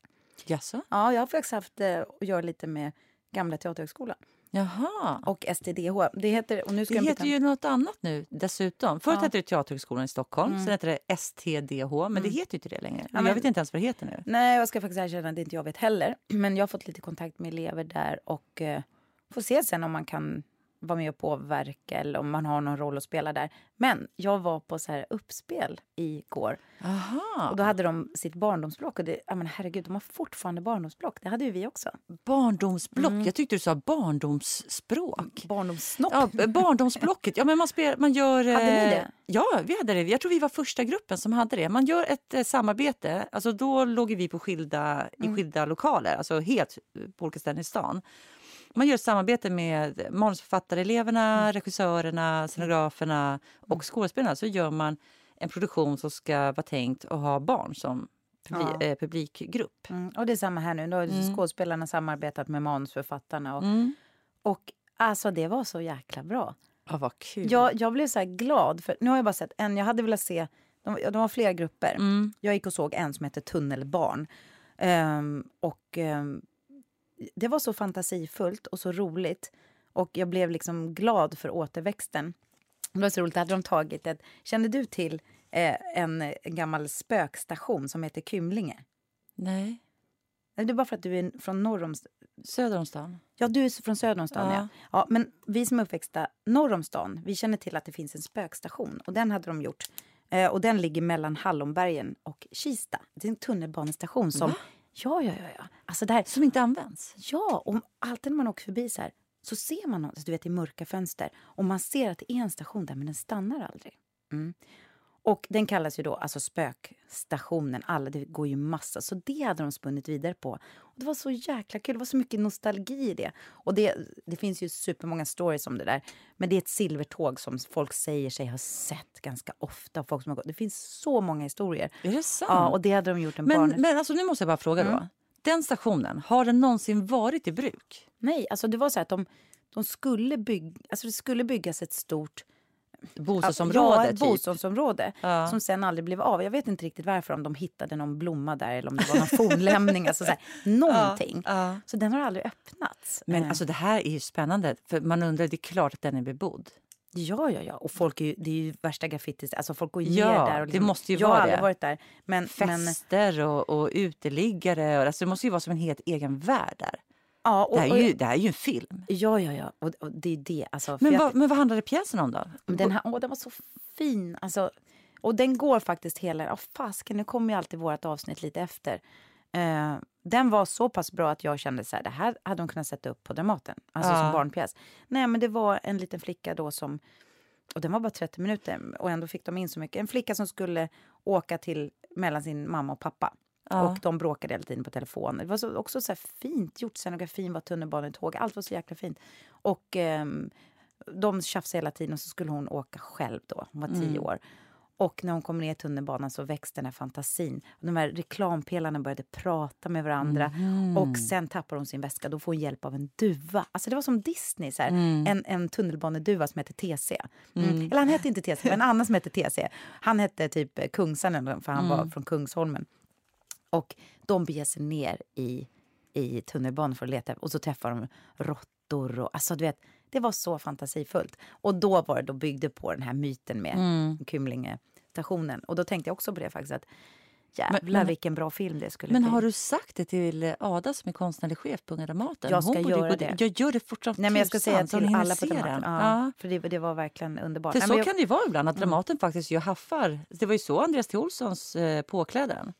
Jaså? Ja, jag har faktiskt haft eh, att göra lite med Gamla Teaterhögskolan Jaha. och STDH. Det heter, och nu ska Det heter ju något annat nu dessutom. Förut Ja. hette det Teaterhögskolan i Stockholm, sen hette det STDH, men det heter ju inte det längre. men- Jag vet inte ens vad det heter nu. Nej, jag ska faktiskt erkänna att det inte jag vet heller. Men jag har fått lite kontakt med elever där och eh, får se sen om man kan vara med och påverka eller om man har någon roll att spela där. Men jag var på så här uppspel igår Aha. och då hade de sitt barndomsblock och det, ja men herregud, de har fortfarande barndomsblock. Det hade ju vi också. Barndomsblock. Mm. Jag tyckte du sa barndomsspråk. Barndomssnopp. Ja, barndomsblocket. Ja, men man, spel, man gör... Hade ni eh, det? Ja, vi hade det. Jag tror vi var första gruppen som hade det. Man gör ett eh, samarbete. Alltså, då låg vi på skilda, Mm. i skilda lokaler, alltså helt eh, på olika ställen i stan. Man gör ett samarbete med manusförfattareleverna, Mm. regissörerna, scenograferna och skådespelarna. Så gör man en produktion som ska vara tänkt att ha barn som publi- Ja. eh, publikgrupp. Mm, och det är samma här nu. Då har Mm. skådespelarna samarbetat med manusförfattarna och, och alltså det var så jäkla bra. Ja, vad kul. Jag, jag blev så glad, för nu har jag bara sett en. Jag hade velat se, de, de var flera grupper. Mm. Jag gick och såg en som hette Tunnelbarn. Ehm, och ehm, det var så fantasifullt och så roligt. Och jag blev liksom glad för återväxten. Det var så roligt, hade de tagit ett, kände du till eh, en, en gammal spökstation som heter Kymlinge? Nej, Det är bara för att du är från norr om söder om stan. Ja, du är från söder om stan. Ja. Ja. Ja. men vi som är uppväxta norr om stan, vi känner till att det finns en spökstation. Och den hade de gjort. Eh, och den ligger mellan Hallonbergen och Kista. Det är en tunnelbanestation som... Ja, ja, ja. ja. Alltså där, Som inte används. ja, och alltid när man åker förbi så här så ser man något, du vet i mörka fönster. Och man ser att det är en station där, men den stannar aldrig. Mm. Och den kallas ju då alltså spökstationen. Alla, det går ju massa. Så det hade de spunnit vidare på. Och det var så jäkla kul. Det var så mycket nostalgi i det. Och det, det finns ju supermånga stories om det där. Men det är ett silvertåg som folk säger sig ha sett ganska ofta. Folk som har gått. Det finns så många historier. Är det sant? Ja, och det hade de gjort en men, barn... men alltså, nu måste jag bara fråga då. Den stationen, har den någonsin varit i bruk? Nej, alltså det var så här att de, de skulle bygga... Alltså det skulle byggas ett stort Bostadsområde? Ja, typ. bostadsområde Ja. som sen aldrig blev av. Jag vet inte riktigt varför, om de hittade någon blomma där eller om det var någon fornlämning. alltså så här, någonting. Ja. Så den har aldrig öppnats. Men Eh, alltså, det här är ju spännande. För Man undrar, det är klart att den är bebodd. Ja, ja, ja. Och folk är ju, det är ju värsta graffitis. Alltså folk går ju Ja, ner där. Och liksom- det måste ju jag vara har aldrig varit där. Men, men, Fester och, och uteliggare. Och, alltså, det måste ju vara som en helt egen värld där. Ja, och, Det här är ju, det här är ju en film. ja, ja, ja. Och, och det är det. Alltså, Men jag- vad, men vad handlade pjäsen om då? Den, här, åh, den var så fin. Alltså, och den går faktiskt hela... Oh, fasken, nu kommer ju alltid vårt avsnitt lite efter. Eh, den var så pass bra att jag kände så här, det här hade de kunnat sätta upp på Dramaten. Alltså Ja. som barnpjäs. Nej, men det var en liten flicka då som... Och den var bara 30 minuter och ändå fick de in så mycket. En flicka som skulle åka till mellan sin mamma och pappa. Ja. Och de bråkade hela tiden på telefon. Det var så, också så fint gjort. Scenografin var tunnelbanetåg. Allt var så jäkla fint. Och ehm, de tjafsade hela tiden och så skulle hon åka själv då. Hon var tio Mm. år. Och när hon kom ner i tunnelbanan så växte den här fantasin. De här reklampelarna började prata med varandra. Mhm. Och sen tappar hon sin väska. Då får hon hjälp av en duva. Alltså det var som Disney. Så. Mm. En, en tunnelbaneduva som hette TC. Mm. Eller han hette inte TC, men en annan som hette TC. Han hette typ eh, Kungsan, för han var Mm. från Kungsholmen. Och de beger sig ner i, i tunnelbanan för att leta. Och så träffar de råttor. Och, alltså, du vet, det var så fantasifullt. Och då var det då byggde på den här myten med Mm. Kymlinge-stationen. Och då tänkte jag också på det faktiskt. att Jävlar men- vilken bra film det skulle Men bli. har du sagt det till Ada som är konstnärlig chef på Unga Dramaten? Jag ska göra gå det. Jag gör det fortfarande Nej, men jag ska säga till alla på Dramaten. Ja, Ja. För det, det var verkligen underbart. För Nej, så men jag- kan det ju vara ibland, att Dramaten faktiskt gör haffar. Det var ju så Andreas T. Olssons eh, Påkläden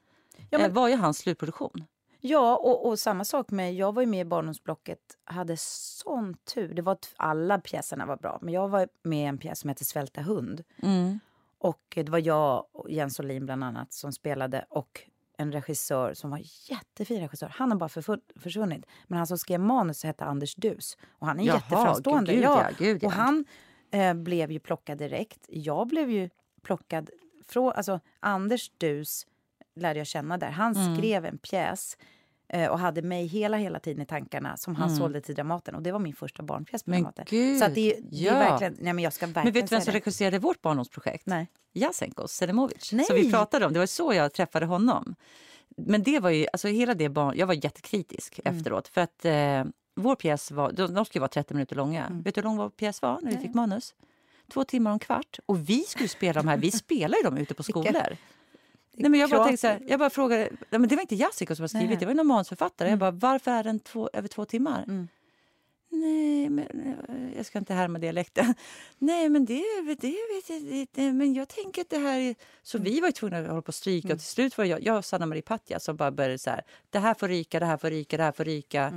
Ja, men- eh, var ju hans slutproduktion. Ja, och, och samma sak med... Jag var ju med i Barndomsblocket, hade sån tur. Det var, att alla pjäserna var bra, men jag var med i en pjäs som heter Svälta hund. Mm. Och det var jag och Jens Olin bland annat som spelade och en regissör som var jättefin regissör. Han har bara försvunnit. Men han som skrev manus hette Anders Dus. Och han är Jaha, jätteframstående. gud, ja. ja, gud, ja. Och han eh, blev ju plockad direkt. Jag blev ju plockad från... Alltså Anders Dus lärde jag känna där. Han Mm. skrev en pjäs eh, och hade mig hela, hela tiden i tankarna som han sålde till Dramaten. Och det var min första barnpjäs på Mm. Men Dramaten. gud, Så att det, är- det ja. är verkligen... Nej men jag ska verkligen Men vet du vem som det. regisserade vårt barndomsprojekt? Nej. Jasenko Selimovic, Nej. som vi pratade om. Det var så jag träffade honom. Men det var ju, alltså hela det barn, jag var jättekritisk Mm. efteråt. För att eh, vår pjäs var, de, de skulle vara 30 minuter långa. Mm. Vet du hur lång vår pjäs var när vi fick manus? Två timmar och en kvart. Och vi skulle spela de här, vi spelar ju dem ute på skolor. Nej, men jag bara tänkte så här, jag bara frågade, nej, men det var inte Jessica som har skrivit, Nej. det var en manusförfattare. Jag bara, varför är den två, över två timmar? Mm. Nej, men eh, jag ska inte härma dialekten. Nej, men det, det vet jag det, Men jag tänker att det här är... Så vi var ju tvungna att hålla på och stryka. Och till slut var jag, jag och Sanna Marie Patja som bara började så här. Det här får ryka, det här får ryka, det här får ryka.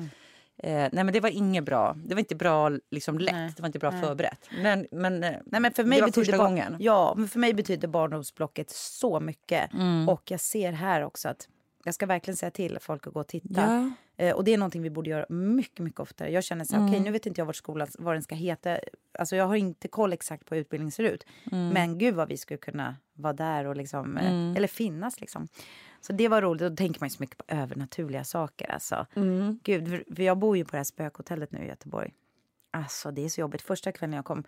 Eh, nej, men det var inget bra. Det var inte bra liksom lätt. Nej. Det var inte bra Nej. förberett. Men, men, eh, Nej, men för mig det var betyder första gången. Ja, men för mig betyder barndomsblocket så mycket. Mm. Och jag ser här också att jag ska verkligen säga till folk att gå och titta. Ja. Eh, och det är någonting vi borde göra mycket, mycket oftare. Jag känner så här, Mm. okej nu vet inte jag vart skolan, vad den ska heta. Alltså jag har inte koll exakt på hur utbildningen ser ut. Mm. Men gud vad vi skulle kunna vara där och liksom, eh, eller finnas liksom. Så det var roligt. Då tänker man ju så mycket på övernaturliga saker. Alltså. Mm. Gud, för- jag bor ju på det här spökhotellet nu i Göteborg. Alltså det är så jobbigt. Första kvällen jag kom,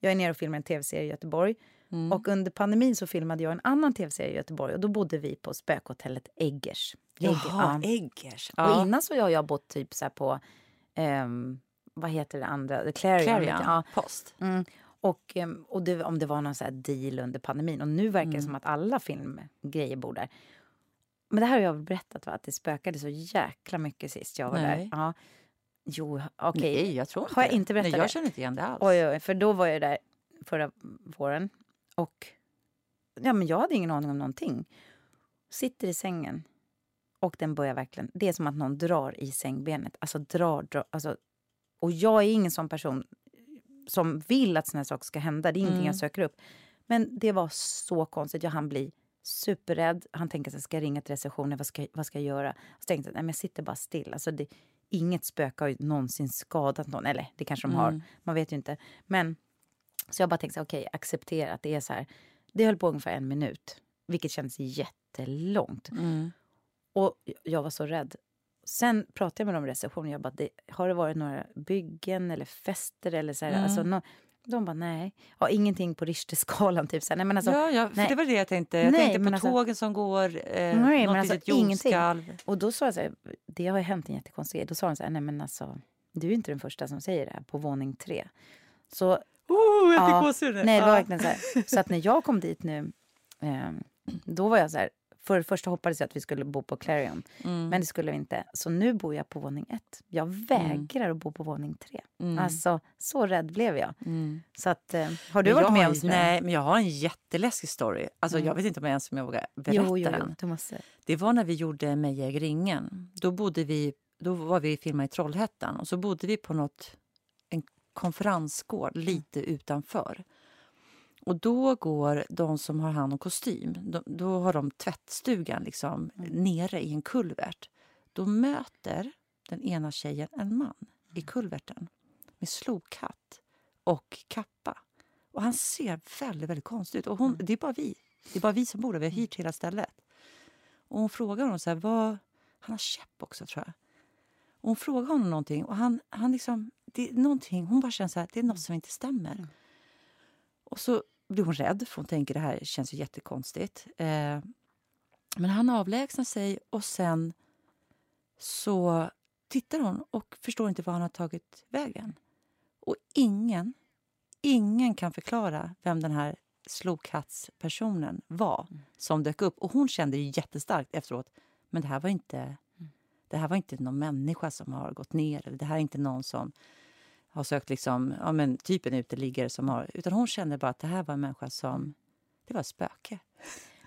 jag är nere och filmar en tv-serie i Göteborg. Mm. Och under pandemin så filmade jag en annan tv-serie i Göteborg. Och då bodde vi på spökhotellet Eggers. Egger- Jaha, ja. Eggers. Och Ja. innan så har jag bott typ så på, ehm, vad heter det andra? The Clarion. Clarion, Ja. Post. Mm. Och, ehm, och det, om det var någon så deal under pandemin. Och nu verkar Mm. det som att alla filmgrejer bor där. Men det här har jag berättat va? Att det spökade så jäkla mycket sist jag var Nej. där. Ja. Jo, okej. Nej, jag tror inte Har jag inte berättat Nej, jag det? känner inte igen det alls. Oj, oj, för då var jag där förra våren. Och ja, men jag hade ingen aning om någonting. Sitter i sängen och den börjar verkligen... Det är som att någon drar i sängbenet. Alltså drar, drar. Alltså, och jag är ingen sån person som vill att såna här saker ska hända. Det är ingenting Mm. jag söker upp. Men det var så konstigt. Jag hann bli superrädd. Han tänker att jag ska ringa till receptionen. Vad ska, vad ska jag göra? Så tänkte jag, nej, men jag sitter bara still. Alltså det, inget spöke har ju någonsin skadat någon. Eller det kanske de har. Mm. Man vet ju inte. Men så jag bara tänkte, okej, acceptera att det är så här. Det höll på ungefär en minut, vilket kändes jättelångt. Mm. Och jag var så rädd. Sen pratade jag med dem i receptionen. Jag bara, det, har det varit några byggen eller fester eller så här? Mm. Alltså, nå- de bara, nej. Ja, ingenting på Richterskalan. Typ, så. Nej, men alltså, ja, ja, för nej. det var det jag tänkte. Jag Nej, tänkte på alltså- tågen som går, eh, Nej, något alltså litet jordskalv. Och då sa jag så här, det har ju hänt en jättekonstig grej. Då sa de så här, nej men alltså, du är inte den första som säger det här på våning tre. Så Oh, jag fick Ja, nu. Nej, det var verkligen så här. Så att när jag kom dit nu, eh, då var jag så här. För det första hoppades jag att vi skulle bo på Clarion, Mm. men det skulle vi inte. Så nu bor jag på våning ett. Jag vägrar att bo på våning tre. Mm. Alltså, så rädd blev jag. Mm. Så att, eh, har du Men varit med om sådär? Nej, men jag har en jätteläskig story. Alltså, Jag vet inte om jag ens om jag vågar berätta jo, jo, jo, den. Det var när vi gjorde Meja äger ringen. Då, bodde vi, då var vi filmade i Trollhättan och så bodde vi på något, en konferensgård lite utanför. Och då går de som har hand om kostym, då, då har de tvättstugan liksom nere i en kulvert. Då möter den ena tjejen en man i kulverten med slokhatt och kappa. Och han ser väldigt, väldigt konstig ut. Och hon, Det är bara vi. Det är bara vi som bor där. Vi har hyrt hela stället. Och hon frågar honom så här, vad... Han har käpp också tror jag. Och hon frågar honom någonting och han, han liksom... Det är någonting, hon bara känner så här, det är något som inte stämmer. Och så blir hon rädd för hon tänker det här känns ju jättekonstigt. Eh, men han avlägsnar sig och sen så tittar hon och förstår inte var han har tagit vägen. Och ingen, ingen kan förklara vem den här slokhattspersonen var som dök upp. Och hon kände ju jättestarkt efteråt, men det här var inte det här var inte någon människa som har gått ner. Eller det här är inte någon som har sökt liksom, ja, men typ en uteliggare som har... Utan hon kände bara att det här var en människa som... Det var ett spöke.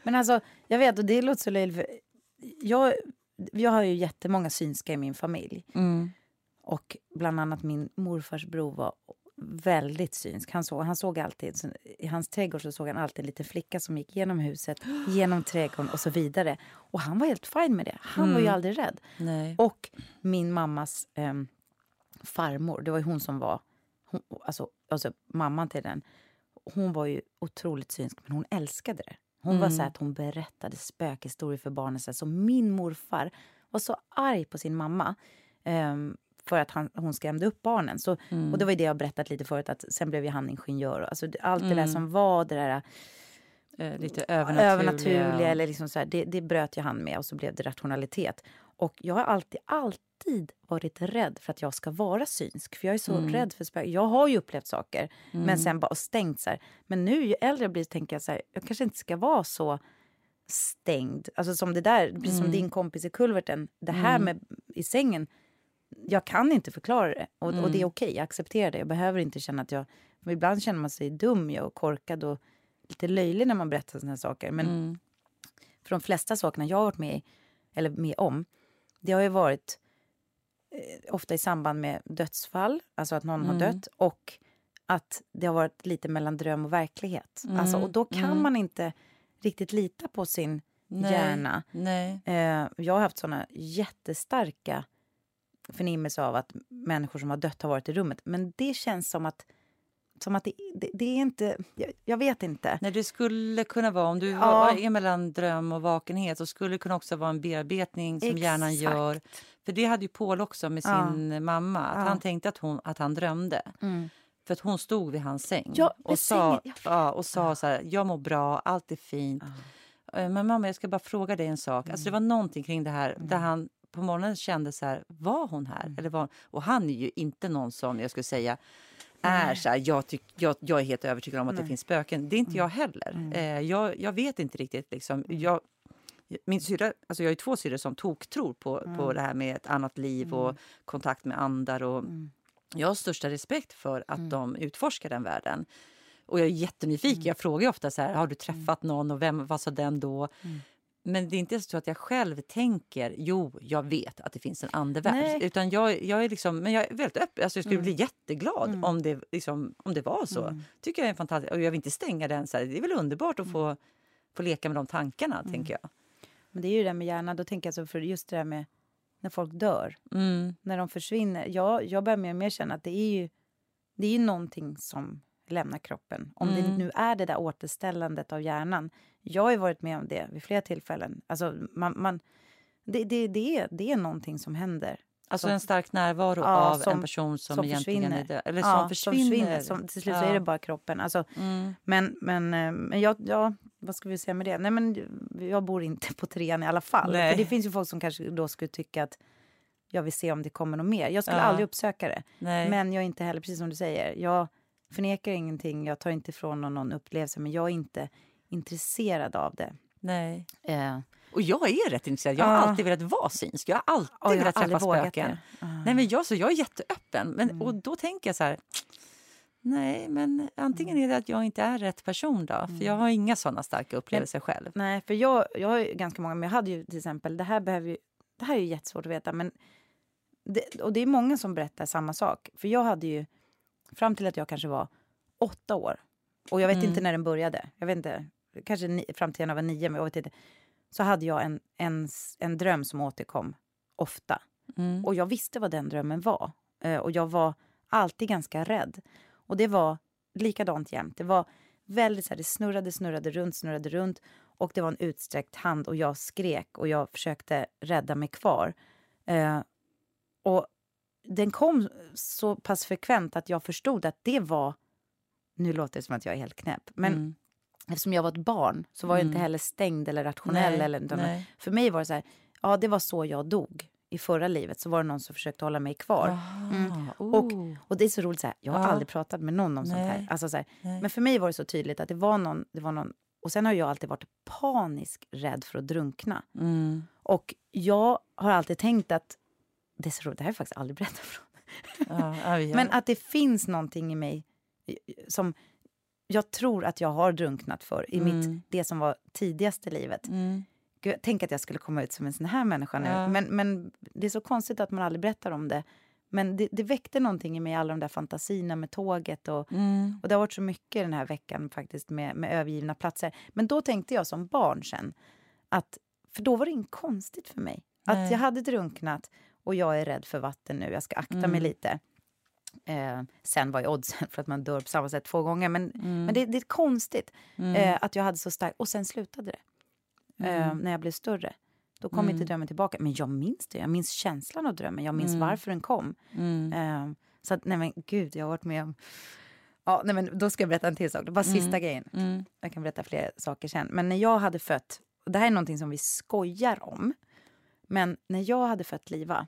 Men alltså, jag vet, och det låter så löjligt. Jag, jag har ju jättemånga synska i min familj. Och bland annat min morfars bror var väldigt synsk. Han såg, han såg alltid, så I hans trädgård så såg han alltid en liten flicka som gick genom huset, genom trädgården och så vidare. Och han var helt fin med det. Han var ju aldrig rädd. Nej. Och min mammas ehm, farmor, det var ju hon som var... Hon, alltså, alltså mamman till den. Hon var ju otroligt synsk, men hon älskade det. Hon var så här att hon berättade spökhistorier för barnen. Så, så min morfar var så arg på sin mamma ehm, för att han, hon skrämde upp barnen. Så, Och det var ju det jag berättat lite förut, att sen blev ju han ingenjör. Alltså, allt det där som var det där Eh, lite övernaturliga. övernaturliga, eller liksom så här, det, det bröt ju han med och så blev det rationalitet. Och jag har alltid, alltid varit rädd för att jag ska vara synsk. För jag är så rädd för spöken. Jag har ju upplevt saker, men sen bara stängt så här. Men nu ju äldre jag blir tänker jag så här, jag kanske inte ska vara så stängd. Alltså som det där, precis som din kompis i kulverten. Det här med i sängen, jag kan inte förklara det. Och, och det är okej, jag accepterar det. Jag behöver inte känna att jag... Ibland känner man sig dum och korkad och lite löjlig när man berättar såna här saker. Men för de flesta sakerna jag har varit med eller med om, det har ju varit ofta i samband med dödsfall, alltså att någon har dött, och att det har varit lite mellan dröm och verklighet. Alltså, och då kan man inte riktigt lita på sin Nej. hjärna. Nej. Eh, jag har haft såna jättestarka förnimmelser av att människor som har dött har varit i rummet. Men det känns som att, som att det, det, det är inte... Jag, jag vet inte. Nej, det skulle kunna vara, om du Ja. var, är mellan dröm och vakenhet, så skulle det kunna också vara en bearbetning som hjärnan Exakt. gör. För det hade ju Paul också med Ja. sin mamma, att Ja. han tänkte att, hon, att han drömde. För att hon stod vid hans säng Ja, och sa, ja, och sa så här, jag mår bra, allt är fint. Eh, Men mamma, jag ska bara fråga dig en sak. Alltså, det var någonting kring det här där han på morgonen kände så här, var hon här? Eller var, och han är ju inte någon som jag skulle säga är så här, jag, tyck, jag, jag är helt övertygad om att det finns spöken. Det är inte jag heller. Eh, jag, jag vet inte riktigt. Liksom. Jag, min syrra, alltså jag har två syrror som toktror på, på det här med ett annat liv och kontakt med andar. Och Jag har största respekt för att de utforskar den världen. Och jag är jättenyfiken. Jag frågar ofta så här, har du träffat någon och vem, vad sa den då? Men det är inte så att jag själv tänker, jo, jag vet att det finns en andevärld. Utan jag, jag är liksom, men jag är väldigt öppen. Alltså jag skulle bli jätteglad om, det, liksom, om det var så. Tycker jag är fantastiskt. Och jag vill inte stänga den. Så här. Det är väl underbart att få, få leka med de tankarna, tänker jag. Men det är ju det där med hjärnan. Då tänker jag så för just det där med när folk dör. När de försvinner. Jag, jag börjar mer och mer känna att det är ju, det är ju någonting som lämnar kroppen. Om det nu är det där återställandet av hjärnan. Jag har ju varit med om det vid flera tillfällen. Alltså man, man, det, det, det, är, det är någonting som händer. Alltså Som- en stark närvaro Ja, av som- en person som, som egentligen försvinner. är död. Eller Ja, som försvinner. Som, till slut så Ja. är det bara kroppen. Alltså, Men, men, eh, men jag, ja, vad ska vi säga med det? Nej, men jag bor inte på trean i alla fall. Nej. För det finns ju folk som kanske då skulle tycka att jag vill se om det kommer något mer. Jag skulle Ja. aldrig uppsöka det. Nej. Men jag är inte heller, precis som du säger, jag förnekar ingenting. Jag tar inte ifrån någon, någon upplevelse, men jag är inte intresserad av det. Nej. Eh, Och jag är rätt intresserad. Jag har Ja. alltid velat vara synsk. Jag har alltid Ja, jag velat träffa spöken. Ah. Nej, men jag, så jag är jätteöppen. Men, Mm. Och då tänker jag så här... Nej, men antingen är det att jag inte är rätt person då. Mm. För jag har inga såna starka upplevelser själv. Nej, för jag, jag har ju ganska många, men jag hade ju till exempel, det här behöver ju, det här är ju jättesvårt att veta, men det, och det är många som berättar samma sak. För jag hade ju, fram till att jag kanske var åtta år, och jag vet Mm. inte när den började, jag vet inte, kanske ni, fram till när jag var nio, men jag vet inte, så hade jag en, en, en dröm som återkom ofta. Mm. Och jag visste vad den drömmen var. Eh, och jag var alltid ganska rädd. Och det var likadant jämt. Det var väldigt så här, det snurrade, snurrade runt, snurrade runt. Och det var en utsträckt hand och jag skrek och jag försökte rädda mig kvar. Eh, och den kom så pass frekvent att jag förstod att det var... Nu låter det som att jag är helt knäpp. Men Mm. eftersom jag var ett barn så var jag inte Mm. heller stängd eller rationell. Nej, eller, utan nej. För mig var det så här, ja det var så jag dog. I förra livet så var det någon som försökte hålla mig kvar. Ah, Och, oh. och det är så roligt, så här, jag har Ja. aldrig pratat med någon om sånt här. Nej. Alltså, så här. Nej. Men för mig var det så tydligt att det var någon, det var någon... Och sen har jag alltid varit paniskt rädd för att drunkna. Mm. Och jag har alltid tänkt att... Det är så roligt, det här har jag faktiskt aldrig berättat för. Ja, ja. Men att det finns någonting i mig som jag tror att jag har drunknat för i Mm. mitt, det som var tidigaste livet. Mm. Gud, tänk att jag skulle komma ut som en sån här människa nu. Ja. Men, men det är så konstigt att man aldrig berättar om det. Men det, det väckte någonting i mig, alla de där fantasierna med tåget. Och, Mm. och det har varit så mycket den här veckan faktiskt med, med övergivna platser. Men då tänkte jag som barn sen, att, för då var det inget konstigt för mig. Att Nej. jag hade drunknat och jag är rädd för vatten nu, jag ska akta mig Mm. lite. Eh, sen var ju oddsen för att man dör på samma sätt två gånger. Men, Mm. men det, det är konstigt Mm. eh, att jag hade så starkt... Och sen slutade det. Mm. när jag blev större. Då kom Mm. inte drömmen tillbaka. Men jag minns det. Jag minns känslan av drömmen. Jag minns Mm. varför den kom. Mm. Eh, så att, nej men gud, jag har varit med om... Ja, nej men då ska jag berätta en till sak. Det var sista Mm. grejen. Mm. Jag kan berätta fler saker sen. Men när jag hade fött... Det här är någonting som vi skojar om. Men när jag hade fött Liva,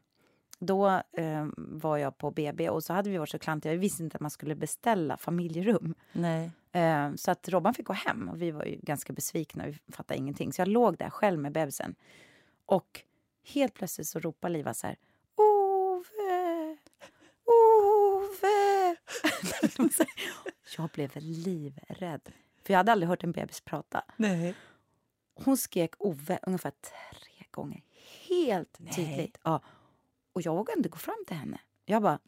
då eh, var jag på BB och så hade vi varit så klantiga. Vi visste inte att man skulle beställa familjerum. Nej. Eh, så att Robban fick gå hem och vi var ju ganska besvikna. Vi fattade ingenting. Så jag låg där själv med bebisen. Och helt plötsligt så ropar Liva så här. Ove! Ove! jag blev livrädd. För jag hade aldrig hört en bebis prata. Nej. Hon skrek Ove ungefär tre gånger. Helt Nej. tydligt. Ja. Och jag vågade inte gå fram till henne. Jag bara...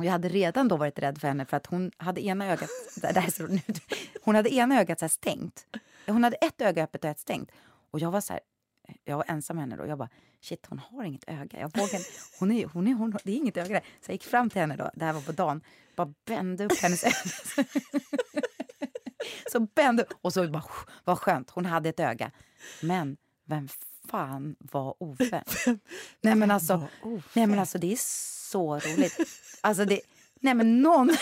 Och jag hade redan då varit rädd för henne för att hon hade ena ögat... det här är så, nu- hon hade ena ögat så stängt. Hon hade ett öga öppet och ett stängt. Och jag var så här... Jag var ensam med henne då. Jag bara, shit hon har inget öga. Jag vågar, hon är, hon är, hon, det är inget öga där. Så jag gick fram till henne då, det här var på dagen. Bara bände upp hennes öga. Så bände Och så bara, vad skönt, hon hade ett öga. Men vem fan var Ove? nej men alltså, nej men alltså det är så roligt. Alltså det, nej men någon...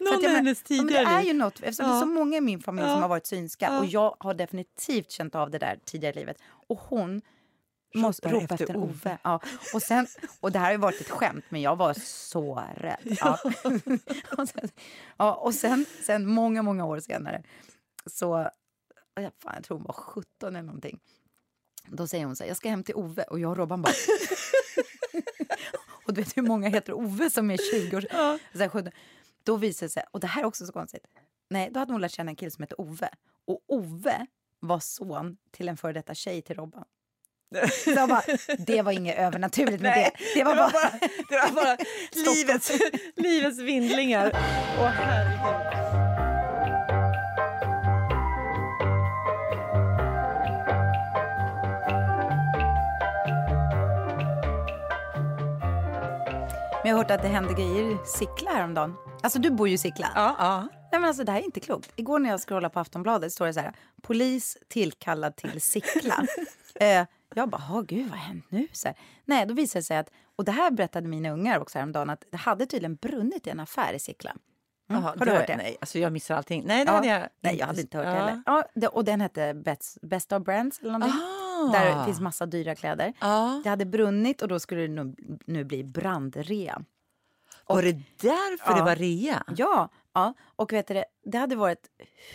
Någon jag hennes ja, tidigare Det är ju något, eftersom det är så Ja. många i min familj som Ja. har varit synska Ja. och jag har definitivt känt av det där tidigare i livet. Och hon måste ropa efter Ove. Ove. Ja. Och, sen, och det här har ju varit ett skämt, men jag var så rädd. Ja. och sen, ja, och sen, sen många, många år senare så... ja, Fan, jag tror hon var 17 eller någonting. Då säger hon så här, jag ska hem till Ove. Och jag och Robban bara... och du vet hur många heter Ove som är 20 år? Ja. Så här, 17. Då visade det sig, och det här är också så konstigt. Nej, då hade hon lärt känna en kille som heter Ove. Och Ove var son till en före detta tjej till Robban. Jag bara, det var inget övernaturligt med det. Det var bara... det var bara livets, livets vindlingar. Åh, herregud. Har hört att det hände grejer i Sickla häromdagen. Alltså du bor ju i Sickla. Ja, ja. Nej men alltså det här är inte klokt. Igår när jag scrollade på Aftonbladet står det så här, polis tillkallad till Sickla. eh, jag bara, åh gud vad har hänt nu? Så här. Nej, då visade det sig att, och det här berättade mina ungar också häromdagen, att det hade tydligen brunnit i en affär i Sickla. Mm. Jaha, har du hört det? Nej, alltså jag missar allting. Nej, det Ja. hade jag Nej, jag hade inte hört det Ja. heller. Ja, det, och den hette Best, Best of Brands eller någonting. Ah. Där det finns massa dyra kläder. Ja. Det hade brunnit och då skulle det nu, nu bli brandrea. Var det därför det Ja. var rea? Ja, ja. och vet du, det, det hade varit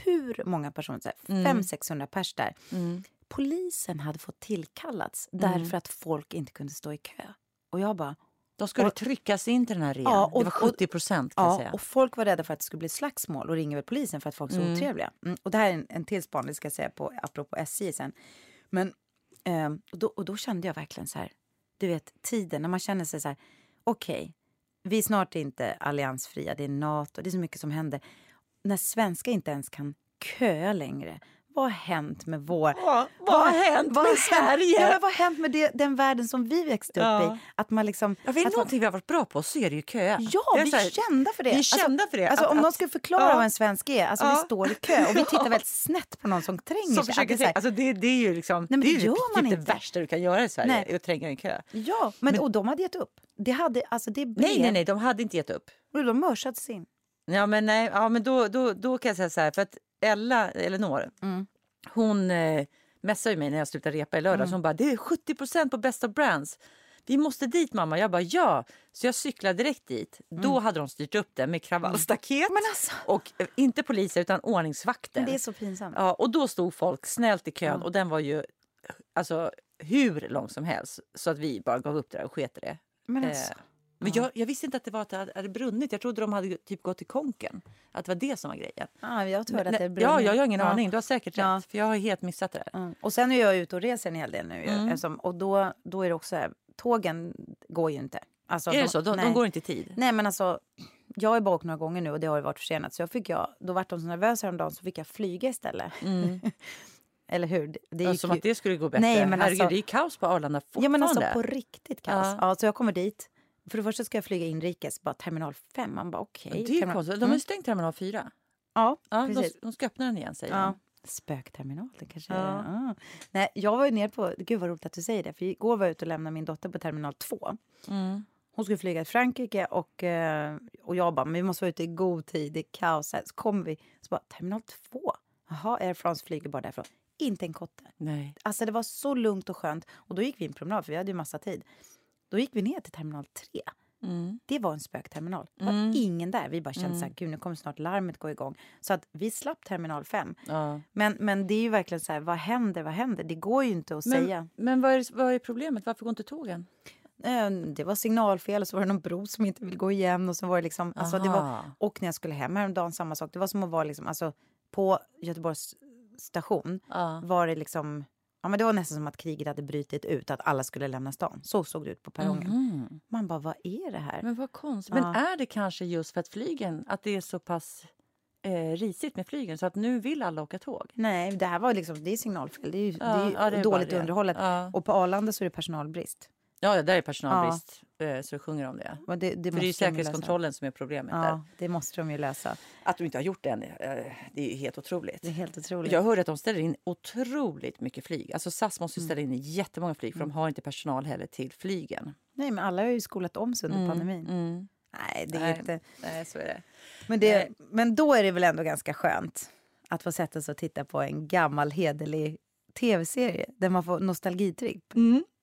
hur många personer, Mm. 500-600 pers där. Mm. Polisen hade fått tillkallats Mm. därför att folk inte kunde stå i kö. Och jag bara, De skulle Och- tryckas in till den här rean. Ja, och- det var 70 procent kan jag ja, säga. och folk var rädda för att det skulle bli slagsmål och ringer väl polisen för att folk är så Mm. otrevliga. Mm, och det här är en, en till spaning ska jag säga på, apropå SJ sen. Men, ehm, och, då, och då kände jag verkligen så här, du vet tiden när man känner sig så här, okej, vi är snart inte alliansfria, det är Nato, det är så mycket som händer. När svenskar inte ens kan köa längre, vad har hänt med vår... Ja, vad har hänt med Sverige? Ja, men vad har hänt med det, den världen som vi växte upp Ja. i? Att man liksom... Ja, är det att man, vi har varit bra på så är det ju köa. Ja, är vi så här- är kända för det. Vi är Alltså- för det. Alltså, Att- om någon att- skulle förklara vad en svensk är, alltså vi står i kö och vi tittar väldigt snett på någon som tränger som sig. Försöker det är här, alltså det, det är ju liksom, men det är ju typ det värsta du kan göra i Sverige, Nej. är att tränga i en kö. ja, men, och de hade gett upp. Det hade, alltså det blev, Nej, nej, nej, de hade inte gett upp. Och de mörsades in. Ja, men, nej, ja, men då, då, då kan jag säga så här, för att Ella, Elinor, Mm. hon eh, messade mig när jag slutade repa i lördags. Mm. Hon bara, det är 70% på Best of Brands. Vi måste dit mamma. Jag bara, ja. Så jag cyklade direkt dit. Då hade de styrt upp det med kravallstaket. Mm. Alltså, Och eh, inte poliser utan ordningsvakter. det är så pinsamt. Ja, och då stod folk snällt i kön och den var ju alltså, hur lång som helst. Så att vi bara gav upp det där och sket det. Men Eh, alltså, men jag, jag visste inte att det var att det hade- brunnit. Jag trodde de hade typ gått i konken. Att det var det som var grejen. ja, jag hört att det brinner. ja, jag har ingen Ja. aning. Du har säkert rätt. Ja. För jag har helt missat det där. Mm. Och sen är jag ute och reser en hel del nu. Mm. eftersom- och då, då är det också så här, tågen går ju inte. Alltså, är det så? De, de går inte i tid? Nej men alltså, jag bara åkt några gånger nu och det har varit försenat. Så jag fick jag, då vart de så nervösa häromdagen så fick jag flyga istället. Eller hur? Det, det Ja, gick som ju- att det skulle gå bättre. Nej, men Herregud, alltså- det är kaos på Arlanda fortfarande. Ja men alltså på riktigt kaos. Ja. Ja. så jag kommer dit. För det första ska jag flyga inrikes, bara terminal 5. Man bara okej. det är ju terminal- konstigt. De har Mm. ju stängt terminal 4. Ja, Ja, de, precis. de ska öppna den igen säger Ja. de. Spökterminal, det kanske Ja. Ah. Nej, jag var ju nere på, gud vad roligt att du säger det, för igår var jag ute och lämnade min dotter på terminal 2. Mm. Hon skulle flyga till Frankrike och, eh, och jag bara, men vi måste vara ute i god tid, det är kaos. Så kommer vi, så bara, terminal 2? Jaha, Air France flyger bara därifrån. Inte en kotte. Nej. Alltså det var så lugnt och skönt. Och då gick vi en promenad, för vi hade ju massa tid. Då gick vi ner till terminal 3. Mm. Det var en spökterminal. Det var ingen där. Vi bara kände så här, gud nu kommer snart larmet gå igång. Så att vi slapp terminal 5. Ja. Men, men det är ju verkligen så här, vad händer, vad händer? Det går ju inte att säga. Men, men vad, är, vad är problemet? Varför går inte tågen? Eh, Det var signalfel och så var det någon bro som inte vill gå igen. Och, så var det liksom, alltså det var, och när jag skulle hem häromdagen, samma sak. Det var som att vara liksom, alltså, på Göteborgs station Ja. var det liksom... Ja, men det var nästan som att kriget hade brutit ut, att alla skulle lämna stan. Så såg det ut på perrongen. Mhm. Man bara, vad är det här? Men vad konstigt. Ja. Men är det kanske just för att flygen, att det är så pass eh, risigt med flygen så att nu vill alla åka tåg? Nej, det här var liksom, det är signalfel. Det är ju, Ja, det är ja, det är dåligt underhållet. Och på Arlanda så är det personalbrist. Ja, ja, där är personalbrist eh, så sjunger om det. Och det, det För det är ju säkerhetskontrollen som är problemet där. Ja, det måste de ju lösa. Att de inte har gjort det än, eh, det är helt otroligt. Det är helt otroligt. Jag hörde att de ställer in otroligt mycket flyg. Alltså SAS måste ju Mm. ställa in jättemånga flyg för de har inte personal heller till flygen. Nej, men alla har ju skolat om sig under pandemin. Mm. Nej, det är Nej. inte... Nej, så är det. Men, det, Nej. men då är det väl ändå ganska skönt att få sätta sig och titta på en gammal hederlig tv-serie där man får nostalgitripp.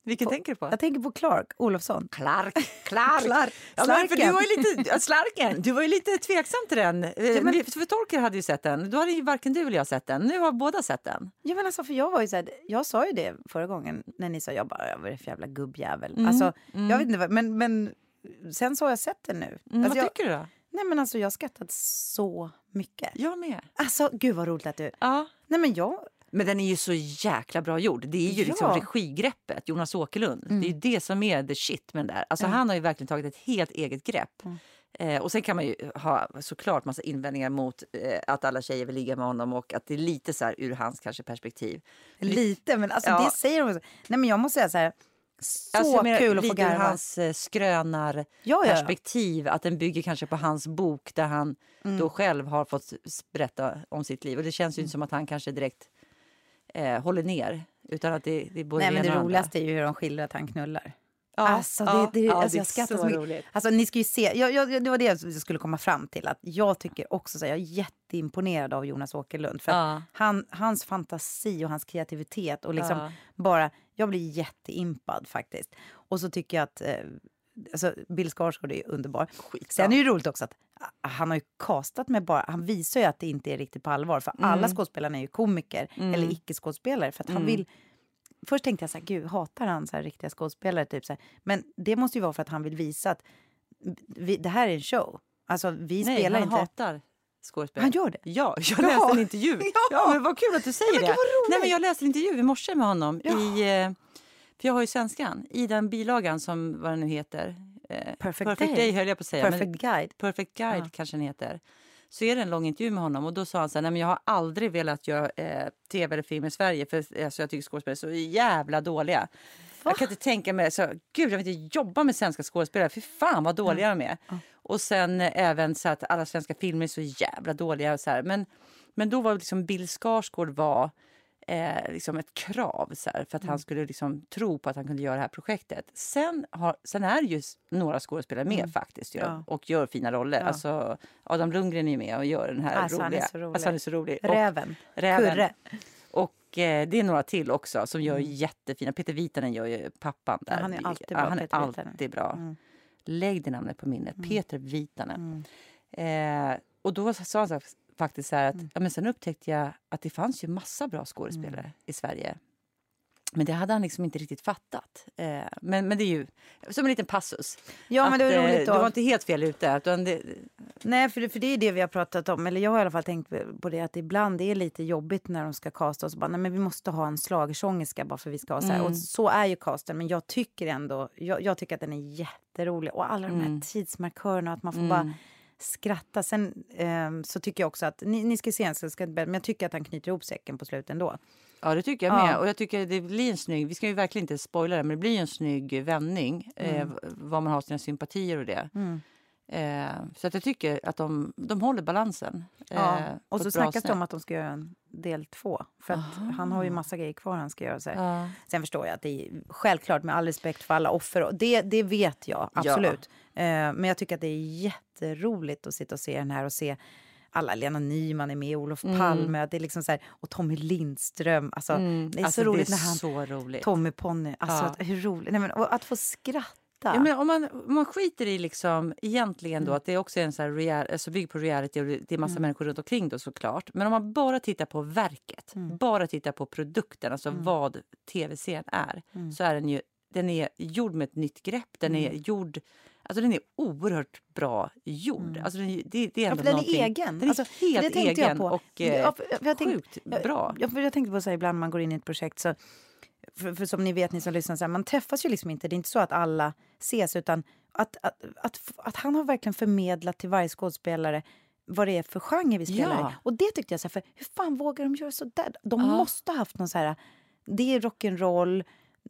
Vilken På- tänker du på? Jag tänker på Clark Olofsson. Clark, Clark. Clark. Ja, men för du var ju lite, ja, slarken. Du var ju lite tveksam till den. Ja, men- För Torker hade ju sett den. Då hade ju varken du eller jag sett den. Nu har båda sett den. Ja, men alltså, för jag, var ju så här, jag sa ju det förra gången när ni sa jag bara, vad är det för jävla gubbjävel. Mm, Alltså, Jag vet inte, men, men sen så har jag sett det nu. Mm, alltså, vad jag, tycker du då? nej, men alltså, jag har skrattat så mycket. Jag med. Alltså, gud vad roligt att du... Ja. Nej, men jag... Men den är ju så jäkla bra gjord. Det är ju liksom Ja. regigreppet, Jonas Åkerlund. Det är ju det som är the shit med den där. Alltså Han har ju verkligen tagit ett helt eget grepp. Eh, och sen kan man ju ha såklart massa invändningar mot eh, att alla tjejer vill ligga med honom och att det är lite så här ur hans kanske perspektiv. Lite, men alltså, Ja. det säger de. Nej, men jag måste säga så här. Så Alltså, menar, kul att få garva. hans eh, skrönar Ja, ja. perspektiv. Att den bygger kanske på hans bok där han Mm. då själv har fått berätta om sitt liv. Och det känns ju Mm. inte som att han kanske direkt eh, håller ner. Utan att det, det både Nej, men det roligaste är ju hur de skildrar att han knullar. Ja, alltså, det, ja, det, ja, alltså, det jag skrattar så, mycket. roligt. Alltså, ni ska ju se, jag, jag, det var det jag skulle komma fram till. Att jag tycker också så här, jag är jätteimponerad av Jonas Åkerlund. För Ja. han, hans fantasi och hans kreativitet och liksom bara, jag blir jätteimpad faktiskt. Och så tycker jag att eh, alltså, Bill Skarsgård är underbar. Sen är det ju roligt också att ah, han har ju castat med bara, han visar ju att det inte är riktigt på allvar. För Mm. alla skådespelarna är ju komiker eller icke-skådespelare. För att Mm. han vill Först tänkte jag så här, gud, hatar han så här riktiga skådespelare? Typ så här. Men det måste ju vara för att han vill visa att vi, det här är en show. Alltså, vi Nej, spelar han inte... hatar skådespel. Han gör det? Ja, jag Ja. läste en intervju. Ja. Ja. men vad kul att du säger men det. roligt. Nej, men jag läste en intervju i morse med honom. Ja. I, eh, för jag har ju svenskan. I den bilagan som, vad den nu heter. Eh, Perfect Perfect Day. Day jag på att säga. men- Perfect guide. Perfect Guide kanske den heter. Så är det en lång intervju med honom och då sa han så här, nej men jag har aldrig velat göra eh, tv eller film i Sverige för alltså, jag tycker skådespelare är så jävla dåliga. Jag kan inte tänka mig, så, gud jag vill inte jobba med svenska skådespelare, för fan vad dåliga de är. Och sen eh, även så att alla svenska filmer är så jävla dåliga. Och så här. Men, men då var liksom Bill Skarsgård var eh, liksom ett krav så här, för att han skulle liksom tro på att han kunde göra det här projektet. Sen, har, sen är ju några skådespelare med faktiskt ju, Ja. och gör fina roller. Ja. Alltså, Adam Lundgren är med och gör den här Alltså, han är roliga. så rolig. Alltså, han är så rolig. Och, Räven. Räven. Kurre. och eh, det är några till också som gör jättefina. Peter Vitanen gör ju pappan där. Ja, han är alltid bra, han är alltid bra. Mm. Lägg det namnet på minnet. Peter Vitanen. Mm. Eh, och då sa han så här, faktiskt så att ja, men sen upptäckte jag att det fanns ju massa bra skådespelare Mm. i Sverige. Men det hade han liksom inte riktigt fattat. Eh, men, men det är ju som en liten passus. Ja, men det var Att, eh, roligt Du var inte helt fel ute. Utan det, Nej, för det, för det är det vi har pratat om. Eller jag har i alla fall tänkt på det att ibland är det lite jobbigt när de ska casta oss. Bara, nej, men vi måste ha en schlagersångerska bara för vi ska ha så här. Mm. Och så är ju casten. Men jag tycker ändå, jag, jag tycker att den är jätterolig. Och alla de här Mm. tidsmarkörerna, att man får Mm. bara skratta. Sen ehm, så tycker jag också att, ni, ni ska se ska berätta, men jag tycker att han knyter ihop säcken på slutet ändå. ja, det tycker jag Ja. med. Och jag tycker det blir en snygg, vi ska ju verkligen inte spoila det, men det blir en snygg vändning. Eh, Mm. vad man har sina sympatier och det. Mm. Eh, så att jag tycker att de, de håller balansen. Eh, Ja. på Och så snackas det om att de ska göra en del två. För att han har ju massa grejer kvar han ska göra. Så. Ja. Sen förstår jag att det är självklart med all respekt för alla offer. Och det, det vet jag absolut. Eh, men jag tycker att det är jätteroligt att sitta och se den här och se alla, Lena Nyman är med, Olof Palme, att det är liksom så här, och Tommy Lindström. Alltså, Mm. Det är Alltså, så roligt det när är han... så roligt. Tommy Ponny, alltså Ja. att, hur roligt. Nej, men, och att få skratta. Ja, men om, man, om man skiter i liksom, egentligen då, Mm. att det också är en så här real, alltså bygger på reality och det är massa människor runt omkring då såklart. Men om man bara tittar på verket, Mm. bara tittar på produkten, alltså vad tv-serien är, Mm. så är den ju den är gjord med ett nytt grepp. Den är gjord Alltså den är oerhört bra gjord. Alltså den, det, det är Ja, för den är egen. Den är Alltså, helt det tänkte jag egen på. och eh, Ja, för- för jag tänkte- sjukt bra. Ja, för jag tänkte på så här, ibland när man går in i ett projekt så för, för som ni vet, ni som lyssnar, så här, man träffas ju liksom inte. Det är inte så att alla ses, utan att, att, att, att han har verkligen förmedlat till varje skådespelare vad det är för genre vi spelar Ja. Och det tyckte jag, så här, för hur fan vågar de göra så där? De Ja. måste ha haft någon så här, det är rock'n'roll,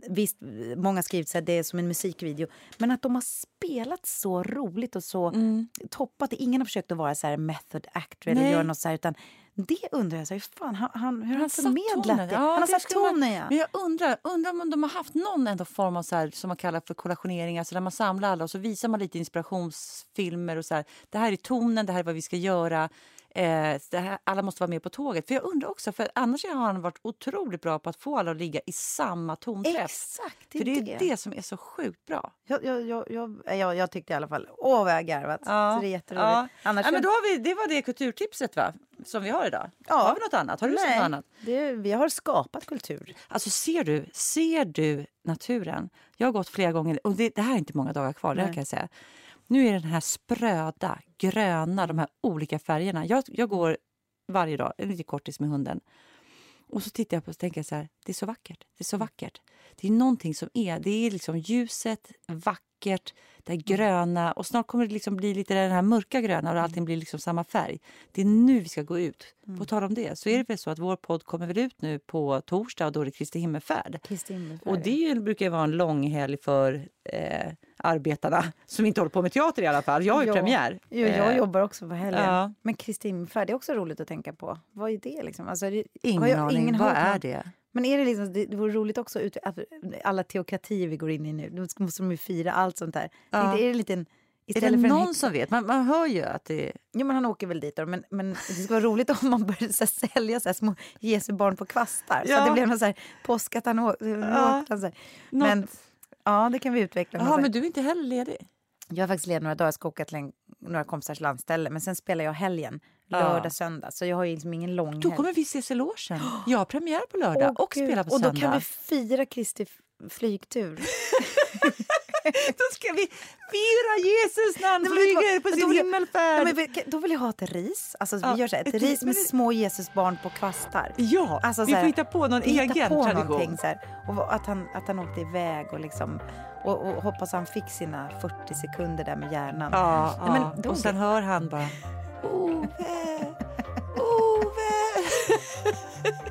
Visst, många skrivit att det är som en musikvideo. Men att de har spelat så roligt och så Mm. toppat. Ingen har försökt att vara så här method actor eller göra något så här. Utan det undrar jag, så här, fan, han, han, hur har han satt förmedlat tonen. det? Ja, han har satt tonen, ja. Men jag undrar, undrar om de har haft någon ändå form av så här, som man kallar för kollationering, alltså där man samlar alla och så visar man lite inspirationsfilmer och så här, det här är tonen, det här är vad vi ska göra. Eh, det alla måste vara med på tåget. För jag undrar också, för annars har han varit otroligt bra på att få alla att ligga i samma tonträff. Exakt, det För det är det. det som är så sjukt bra. Jag, jag, jag, jag, jag, jag tyckte i alla fall, åh vad jag har garvat. Så det är jätteroligt. Ja. Annars ja, men då har vi, det var det kulturtipset va? som vi har idag. Ja. Har vi något annat? Har du Nej, något annat? Det, vi har skapat kultur. Alltså ser du, ser du naturen? Jag har gått flera gånger och det, det här är inte många dagar kvar. Det Nej. kan jag säga. Nu är den här spröda, gröna, de här olika färgerna. Jag, jag går varje dag, en liten kortis med hunden. Och så tittar jag på och tänker så här, det är så vackert. Det är så vackert. Det är någonting som är, det är liksom ljuset, vackert, det här gröna och snart kommer det liksom bli lite den här mörka gröna och allting blir liksom samma färg. Det är nu vi ska gå ut. På tal om det så är det väl så att vår podd kommer väl ut nu på torsdag och då är det Kristi himmelfärd. Kristi himmelfärd. Och det brukar ju vara en lång helg för eh, arbetarna som inte håller på med teater i alla fall. Jag har ju Ja. premiär. Jo, jag Eh, jobbar också på helgen. ja. Men Kristi himmelfärd, det är också roligt att tänka på. Vad är det liksom? Alltså, det, har Ingen aning. ingen Vad är det? Men är det liksom, det, det vore roligt också ut, alla teokratier vi går in i nu, då måste de ju fira allt sånt där. Ja. Är det lite en, Är istället det en någon som vet? Man, man hör ju att det... Jo, men han åker väl dit då. Men, men det skulle vara roligt om man började så här, sälja så här, små Jesu barn på kvastar. Så Ja. att det blev någon så här påsk att han åkte. Så här. Men ja, det kan vi utveckla. Jaha, så men du är inte heller ledig? Jag har faktiskt ledigt några dagar, jag ska åka till en, några kompisars landställe. Men sen spelar jag helgen, Ja. Lördag, söndag. Så jag har ju liksom ingen lång Då helg. kommer vi ses i logen. Jag har premiär på lördag Åh, och Gud. spelar på Och då kan vi fira Kristi flygtur. Då ska vi fira Jesus när han Nej, men vet du vad? flyger på Men sin då vill jag- himmelfärd. Ja, men vi- då vill jag ha ett ris. Alltså, Ja, vi gör så här, ett ett ris ris, med men- små Jesusbarn på kvastar. Ja, Alltså, vi så här, får hitta på någon egen på tradition. någonting så här. Och vad- att han, att han åkte iväg och liksom och, och hoppas han fick sina 40 sekunder där med hjärnan. Ja, Nej, men ja. då- och sen hör han bara Ove, Ove.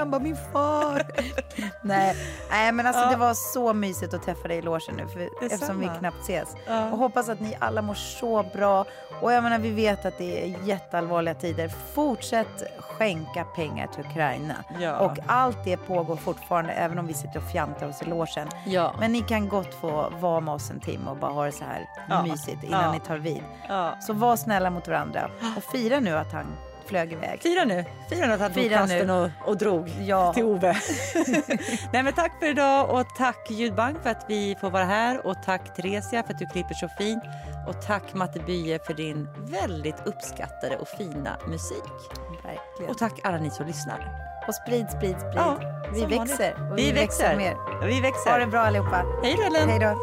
Han bara, min far. nej, nej, men alltså Ja. det var så mysigt att träffa dig i logen nu för, eftersom vi knappt ses. Ja. Och hoppas att ni alla mår så bra. Och jag menar, vi vet att det är jätteallvarliga tider. Fortsätt skänka pengar till Ukraina. Ja. Och allt det pågår fortfarande, även om vi sitter och fjantar oss i logen. Ja. Men ni kan gott få vara med oss en timme och bara ha det så här mysigt innan ni tar vid. Så var snälla mot varandra och fira nu att han flög iväg. Fira nu. Fira nu att han tog kasten och, och drog Ja. till Ove. Nej, men tack för idag och tack Ljudbank för att vi får vara här och tack Theresia för att du klipper så fint och tack Matte Bye för din väldigt uppskattade och fina musik. Verkligen. Och tack alla ni som lyssnar. Och sprid, sprid, sprid. Ja, vi växer. Och Vi växer. mer. Vi växer. Ha det bra allihopa. Hej då Ellen. Hej då.